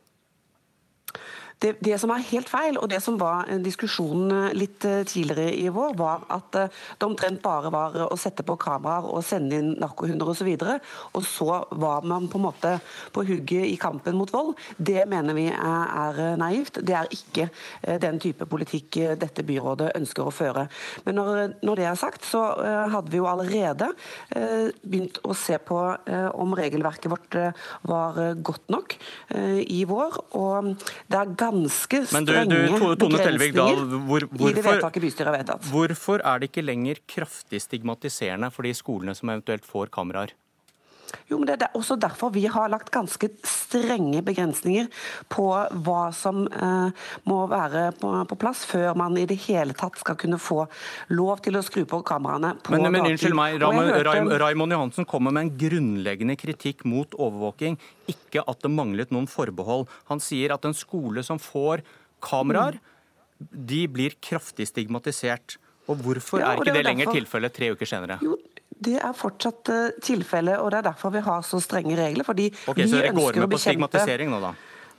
Det, det, som er helt feil, og det som var diskusjonen litt eh, tidligere i vår, var at eh, det omtrent bare var å sette på kameraer og sende inn narkohunder osv. Og, så og så var man på en måte på hugget i kampen mot vold. Det mener vi er, er naivt. Det er ikke eh, den type politikk dette byrådet ønsker å føre. Men når, når det er sagt, så hadde vi jo allerede begynt å se på om regelverket vårt var godt nok i vår. og det er ganske strenge Men du, du, Tone Telvik Dahl, hvor, hvorfor, i det vedtaket bystyret har vedtatt. Hvorfor er det ikke lenger kraftig stigmatiserende for de skolene som eventuelt får kameraer? Jo, men Det er også derfor vi har lagt ganske strenge begrensninger på hva som eh, må være på, på, plass før man i det hele tatt skal kunne få lov til å skru på kameraene på men, men unnskyld meg, Raimond Raim, Johansen kommer med en grunnleggende kritikk mot overvåking, ikke at det manglet noen forbehold. Han sier at en skole som får kameraer, mm. de blir kraftig stigmatisert. Og Hvorfor ja, og er ikke det, det lenger derfor... tilfellet tre uker senere? Jo, det er fortsatt uh, tilfellet, og det er derfor vi har så strenge regler. fordi okay, vi Så dere går med på stigmatisering nå, da?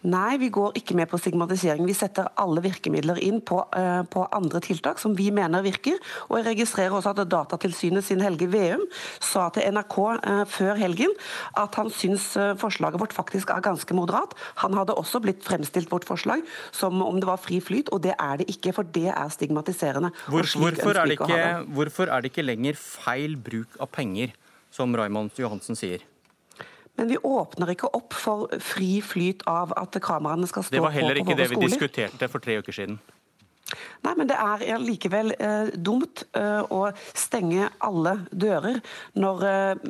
Nei, vi går ikke med på stigmatisering. Vi setter alle virkemidler inn på, uh, på, andre tiltak som vi mener virker. Og jeg registrerer også at Datatilsynet sin Helge Veum sa til NRK uh, før helgen at han syns uh, forslaget vårt faktisk er ganske moderat. Han hadde også blitt fremstilt vårt forslag som om det var fri flyt, og det er det ikke, for det er stigmatiserende. Hvor, hvorfor, er ikke, hvorfor er det ikke lenger feil bruk av penger, som Raymond Johansen sier? Men vi åpner ikke opp for fri flyt av at kameraene skal stå på på våre skoler. Det var heller ikke det vi diskuterte for tre uker siden. Nei, men det er likevel eh, dumt eh, å stenge alle dører når, eh,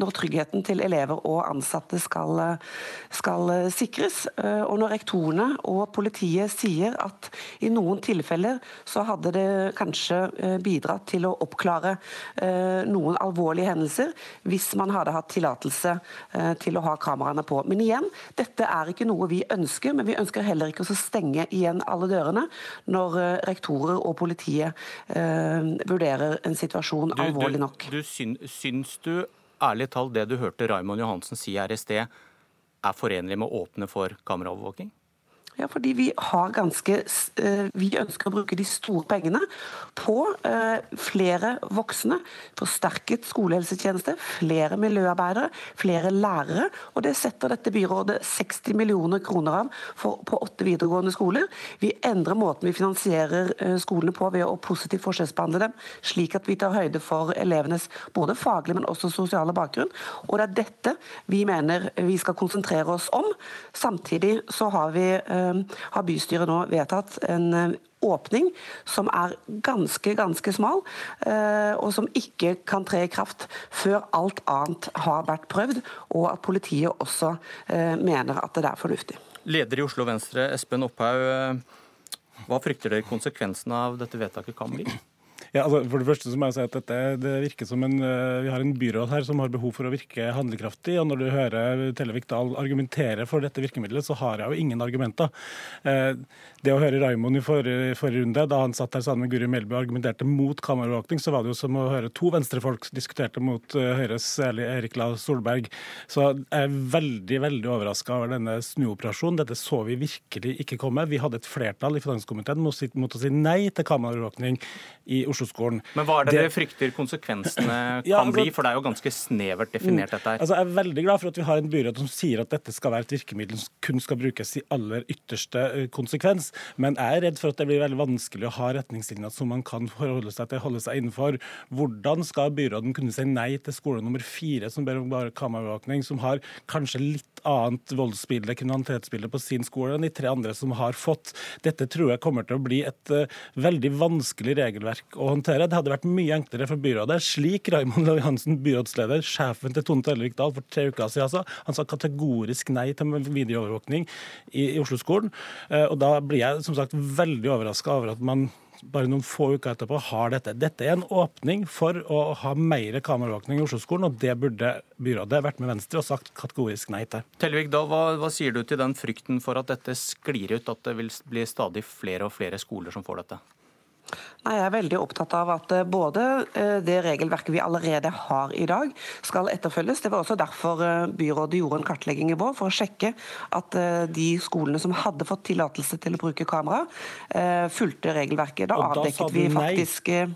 når, tryggheten til elever og ansatte skal, eh, skal eh, sikres. Eh, og når rektorene og politiet sier at i noen tilfeller så hadde det kanskje bidratt til å oppklare noen alvorlige hendelser hvis man hadde hatt tillatelse til å ha kameraene på. Men igjen, dette er ikke noe vi ønsker, men vi ønsker heller ikke å stenge igjen alle dørene når rektorer og politiet eh, vurderer en situasjon du, alvorlig nok. Du, du syns du ærlig talt det du hørte Raymond Johansen si her i sted, er forenlig med å åpne for kameraovervåking? Ja, fordi vi har ganske eh, Vi ønsker å bruke de store pengene på eh, flere voksne, forsterket skolehelsetjeneste, flere miljøarbeidere, flere lærere. Og det setter dette byrådet 60 millioner kroner av for, på åtte videregående skoler. Vi endrer måten vi finansierer eh, skolene på ved å positivt forskjellsbehandle dem, slik at vi tar høyde for elevenes både faglige, men også sosiale bakgrunn. Og det er dette vi mener vi skal konsentrere oss om. Samtidig så har vi har bystyret nå vedtatt en eh, åpning som er ganske, ganske smal, eh, og som ikke kan tre i kraft før alt annet har vært prøvd, og at politiet også mener at det er fornuftig. Leder i Oslo Venstre, Espen Opphaug. Hva frykter dere konsekvensene av dette vedtaket kan bli? Ja, altså, for Det første så må jeg si at dette, det virker som en, uh, Vi har en byråd her som har behov for å virke handlekraftig. og Når du hører Tellevik Dahl argumentere for dette virkemidlet, så har jeg jo ingen argumenter. Uh, det å høre Raimond i forrige, forrige, runde, da han satt her sammen med Guri Melby og argumenterte mot kameraovervåkning, så var det jo som å høre to venstrefolk diskuterte mot uh, Høyres Erik La Solberg. Så jeg er veldig veldig overraska over denne snuoperasjonen. Dette så vi virkelig ikke komme. Vi hadde et flertall i finanskomiteen mot å si nei til kameraovervåkning i Oslo Oslo-skolen. Men hva er det dere frykter konsekvensene Ja, kan altså- bli? For det er jo ganske snevert definert, dette her. Altså, jeg er veldig glad for at vi har en byråd som sier at dette skal være et virkemiddel som kun skal brukes i aller ytterste konsekvens. Men jeg er redd for at det blir veldig vanskelig å ha retningslinjer som man kan forholde seg til, holde seg innenfor. Hvordan skal byråden kunne si nei til skole nummer fire, som ber om bare kameraovervåkning, som har kanskje litt annet voldsbilde, kriminalitetsbilde på sin skole enn de tre andre som har fått. Dette tror jeg kommer til å bli et uh, veldig vanskelig regelverk å håndtere. Det hadde vært mye enklere for byrådet, slik Raymond Lovi Hansen, byrådsleder, sjefen til Tone Tellevik Dahl for tre uker siden, altså. Han sa kategorisk nei til videoovervåkning i, i Oslo-skolen. Uh, og da blir jeg som sagt veldig overraska over at man bare noen få uker etterpå har dette. Dette er en åpning for å ha mer kameraovervåkning i Oslo-skolen, og det burde byrådet vært med Venstre og sagt kategorisk nei til. Tellevik da, hva, hva sier du til den frykten for at dette sklir ut, at det vil bli stadig flere og flere skoler som får dette? Nei, Jeg er veldig opptatt av at eh, både eh, det regelverket vi allerede har i dag, skal etterfølges. Det var også derfor eh, byrådet gjorde en kartlegging i vår, for å sjekke at de skolene som hadde fått tillatelse til å bruke kamera, fulgte regelverket. Da, da avdekket vi faktisk nei.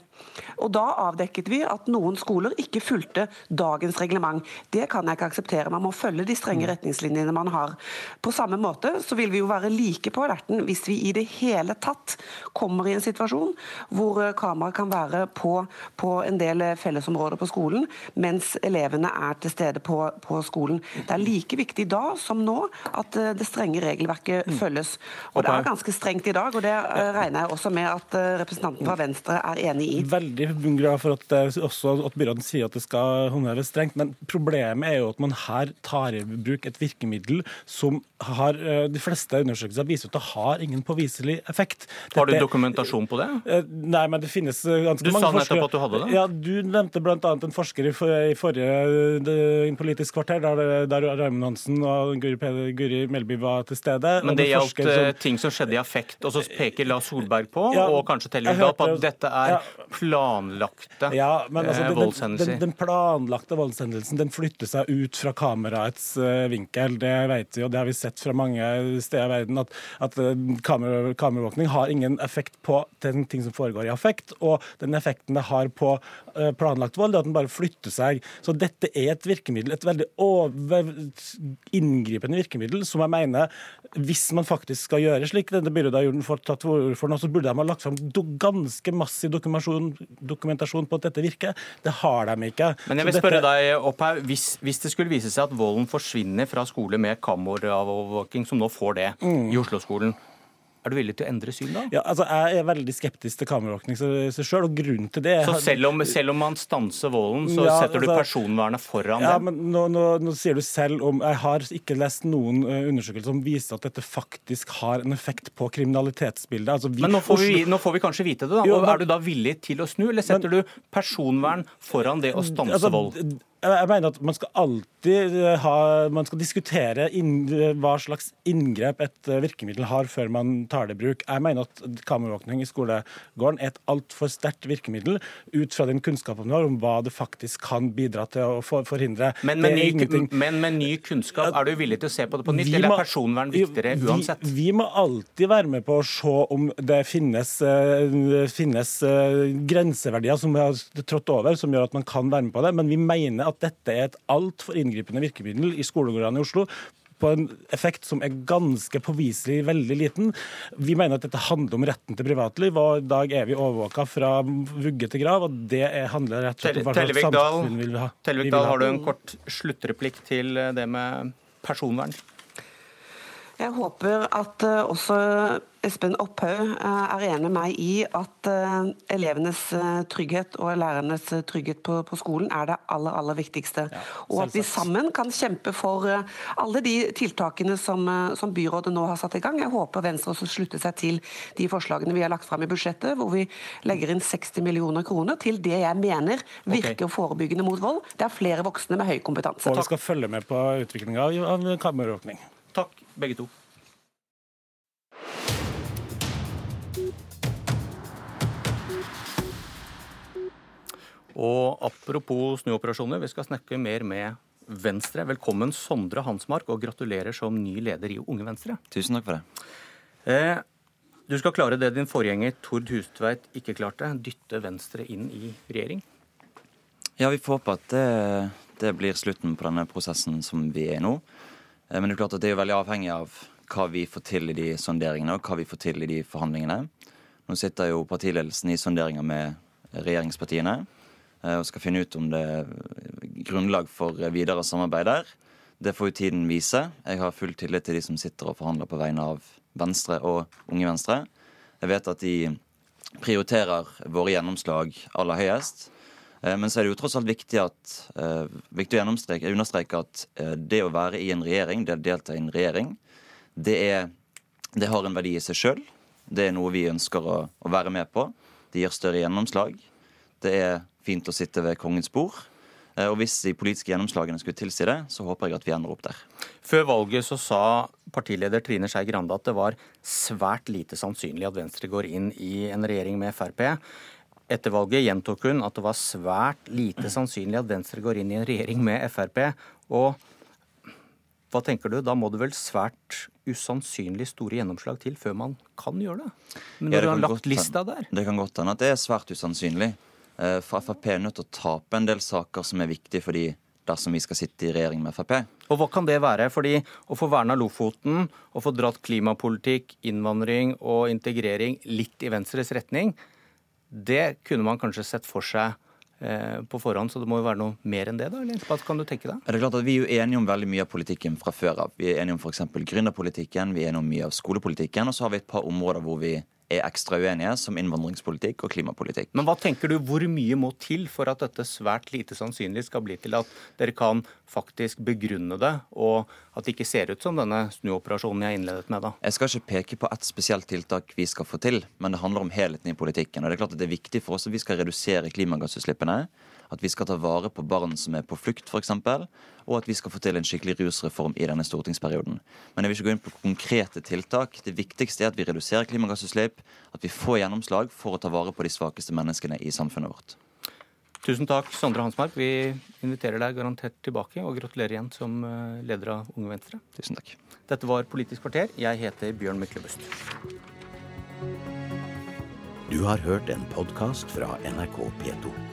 Og da avdekket vi at noen skoler ikke fulgte dagens reglement. Det kan jeg ikke akseptere. Man må følge de strenge retningslinjene man har. På samme måte så vil vi jo være like på alerten hvis vi i det hele tatt kommer i en situasjon hvor eh, kamera kan være på, på en del eh, fellesområder på skolen, mens elevene er til stede på, på skolen. Det er like viktig da som nå at eh, det strenge regelverket følges. Og det er ganske strengt i dag, og det regner jeg også med at representanten fra Venstre er enig i. Veldig glad for at, også, at byråden sier at det skal håndheves strengt, men problemet er jo at man her tar i bruk et virkemiddel som har eh, De fleste undersøkelser viser at det har ingen påviselig effekt. Har du dokumentasjon på det? Eh, Nei, men det finnes eh, ganske Du mange sa nettopp at du hadde det. Ja, Du nevnte bl.a. en forsker i, for, i forrige Politisk kvarter, der, der Raymond Hansen og Guri, Guri Melby var til stede. Men det gjaldt som- ting som skjedde i affekt, og så peker Lars Solberg på, Ja, og kanskje teller på at dette er ja. Planlagte Ja, men altså, eh, den, voldshendelser. den, den planlagte voldshendelsen den flytter seg ut fra kameraets uh, vinkel. Det vet vi, og det har vi sett fra mange steder i verden, at, at uh, kamera, kameraovervåkning har ingen effekt på den ting som foregår i affekt, og den effekten det har på eh, planlagt vold, det er at den bare flytter seg. Så dette er et virkemiddel, et veldig over, inngripende virkemiddel, som jeg mener, hvis man faktisk skal gjøre slik denne byrådet har gjort tatt til for nå, så burde de ha lagt fram ganske massiv dokumentasjon, dokumentasjon på at dette virker. Det har de ikke. Men jeg vil dette- spørre deg opp her, hvis, hvis det skulle vise seg at volden forsvinner fra skole med kameraovervåking, som nå får det Mm. i Oslo-skolen, er du villig til å endre syn da? Ja, altså, Jeg er veldig skeptisk til kameraåpning sjøl, og grunnen til det Så selv om, selv om man stanser volden, så Ja, setter du altså- personvernet foran Ja, men nå, nå, nå sier du selv om Jeg har ikke lest noen undersøkelser som viser at dette faktisk har en effekt på kriminalitetsbildet. Altså, vi, Men nå får, vi, nå får vi kanskje vite det, da. Jo, men- Er du da villig til å snu, eller setter du personvern foran det å stanse Altså, vold? Jeg mener at man skal alltid eh, ha Man skal diskutere inn, hva slags inngrep et eh, virkemiddel har før man tar det i bruk. Jeg mener at kameraovervåkning i skolegården er et altfor sterkt virkemiddel ut fra den kunnskapen vi har om hva det faktisk kan bidra til å forhindre. Men med, ny, men med ny kunnskap, er du villig til å se på det på nytt, eller er personvern viktigere vi- uansett? Vi, må alltid være med på å se om det finnes, eh, finnes eh, grenseverdier som vi har trådt over, som gjør at man kan være med på det. Men vi mener at dette er et altfor inngripende virkemiddel i skolegårdene i Oslo på en effekt som er ganske påviselig veldig liten. Vi mener at dette handler om retten til privatliv, og i dag er vi overvåka fra vugge til grav, og det er, handler rett og slett om hva slags samfunn vi vil ha. vi Tellevik Dahl, ha. har du en kort sluttreplikk til eh, det med personvern? Jeg håper at eh, også Espen Opphaug eh, er enig med meg i at eh, elevenes trygghet og lærernes trygghet på, på skolen er det aller, aller viktigste. og at vi sammen kan kjempe for alle de tiltakene som, som byrådet nå har satt i gang. Jeg håper Venstre også slutter seg til de forslagene vi har lagt fram i budsjettet, hvor vi legger inn 60 millioner kroner til det jeg mener virker forebyggende mot vold. Det er flere voksne med høy kompetanse. Og vi skal følge med på utviklinga av, av. Takk, begge to. Og apropos snuoperasjoner, vi skal snakke mer med Venstre. Velkommen Sondre Hansmark, og gratulerer som ny leder i Unge Venstre. Tusen takk for det. Eh, Du skal klare det din forgjenger Tord Hustveit ikke klarte, dytte Venstre inn i regjering? Ja, vi får håpe at det, det blir slutten på denne prosessen som vi er i nå. Eh, men det er klart at det er veldig avhengig av hva vi får til i de sonderingene og hva vi får til i de forhandlingene. Nå sitter jo partiledelsen i sonderinger med regjeringspartiene eh, og skal finne ut om det er grunnlag for videre samarbeid der. Det får jo tiden vise. Jeg har full tillit til de som sitter og forhandler på vegne av Venstre og Unge Venstre. Jeg vet at de prioriterer våre gjennomslag aller høyest. Eh, men så er det jo tross alt viktig, at, uh, viktig å understreke at uh, det å være i en regjering, det å delta i en regjering, det, er, det har en verdi i seg sjøl. Det er noe vi ønsker å, å, være med på. Det gir større gjennomslag. Det er fint å sitte ved kongens bord. Og hvis de politiske gjennomslagene skulle tilsi det, så håper jeg at vi ender opp der. Før valget så sa partileder Trine Skei Grande at det var svært lite sannsynlig at Venstre går inn i en regjering med Frp. Etter valget gjentok hun at det var svært lite sannsynlig at Venstre går inn i en regjering med Frp. Og hva tenker du, da må det vel svært usannsynlig store gjennomslag til før man kan gjøre det? Men når ja, du har lagt lista der? Det kan godt hende at det er svært usannsynlig. Eh, for Frp er nødt til å tape en del saker som er viktige for de dersom vi skal sitte i regjering med Frp. Og Hva kan det være? Fordi Å få verna Lofoten, å få dratt klimapolitikk, innvandring og integrering litt i Venstres retning, det kunne man kanskje sett for seg eh, på forhånd, så det må jo være noe mer enn det? da, eller? Hva kan du tenke deg? Det er klart at Vi er jo enige om veldig mye av politikken fra før av. Vi er enige om f.eks. gründerpolitikken, vi er enige om mye av skolepolitikken, og så har vi et par områder hvor vi er ekstra uenige, som innvandringspolitikk og klimapolitikk. Men hva tenker du, hvor mye må til for at dette svært lite sannsynlig skal bli til at dere kan faktisk begrunne det, og at det ikke ser ut som denne snuoperasjonen jeg innledet med? da? Jeg skal ikke peke på ett spesielt tiltak vi skal få til, men det handler om helheten i politikken. Og det er klart at det er viktig for oss at vi skal redusere klimagassutslippene at vi skal ta vare på barn som er på flukt, f.eks. Og at vi skal få til en skikkelig rusreform i denne stortingsperioden. Men jeg vil ikke gå inn på konkrete tiltak. Det viktigste er at vi reduserer klimagassutslipp, at vi får gjennomslag for å ta vare på de svakeste menneskene i samfunnet vårt. Tusen takk, Sondre Hansmark. Vi inviterer deg garantert tilbake, og gratulerer igjen som eh, leder av Unge Venstre. Tusen takk. Dette var Politisk kvarter. Jeg heter Bjørn Myklebust. Du har hørt en podkast fra NRK P2.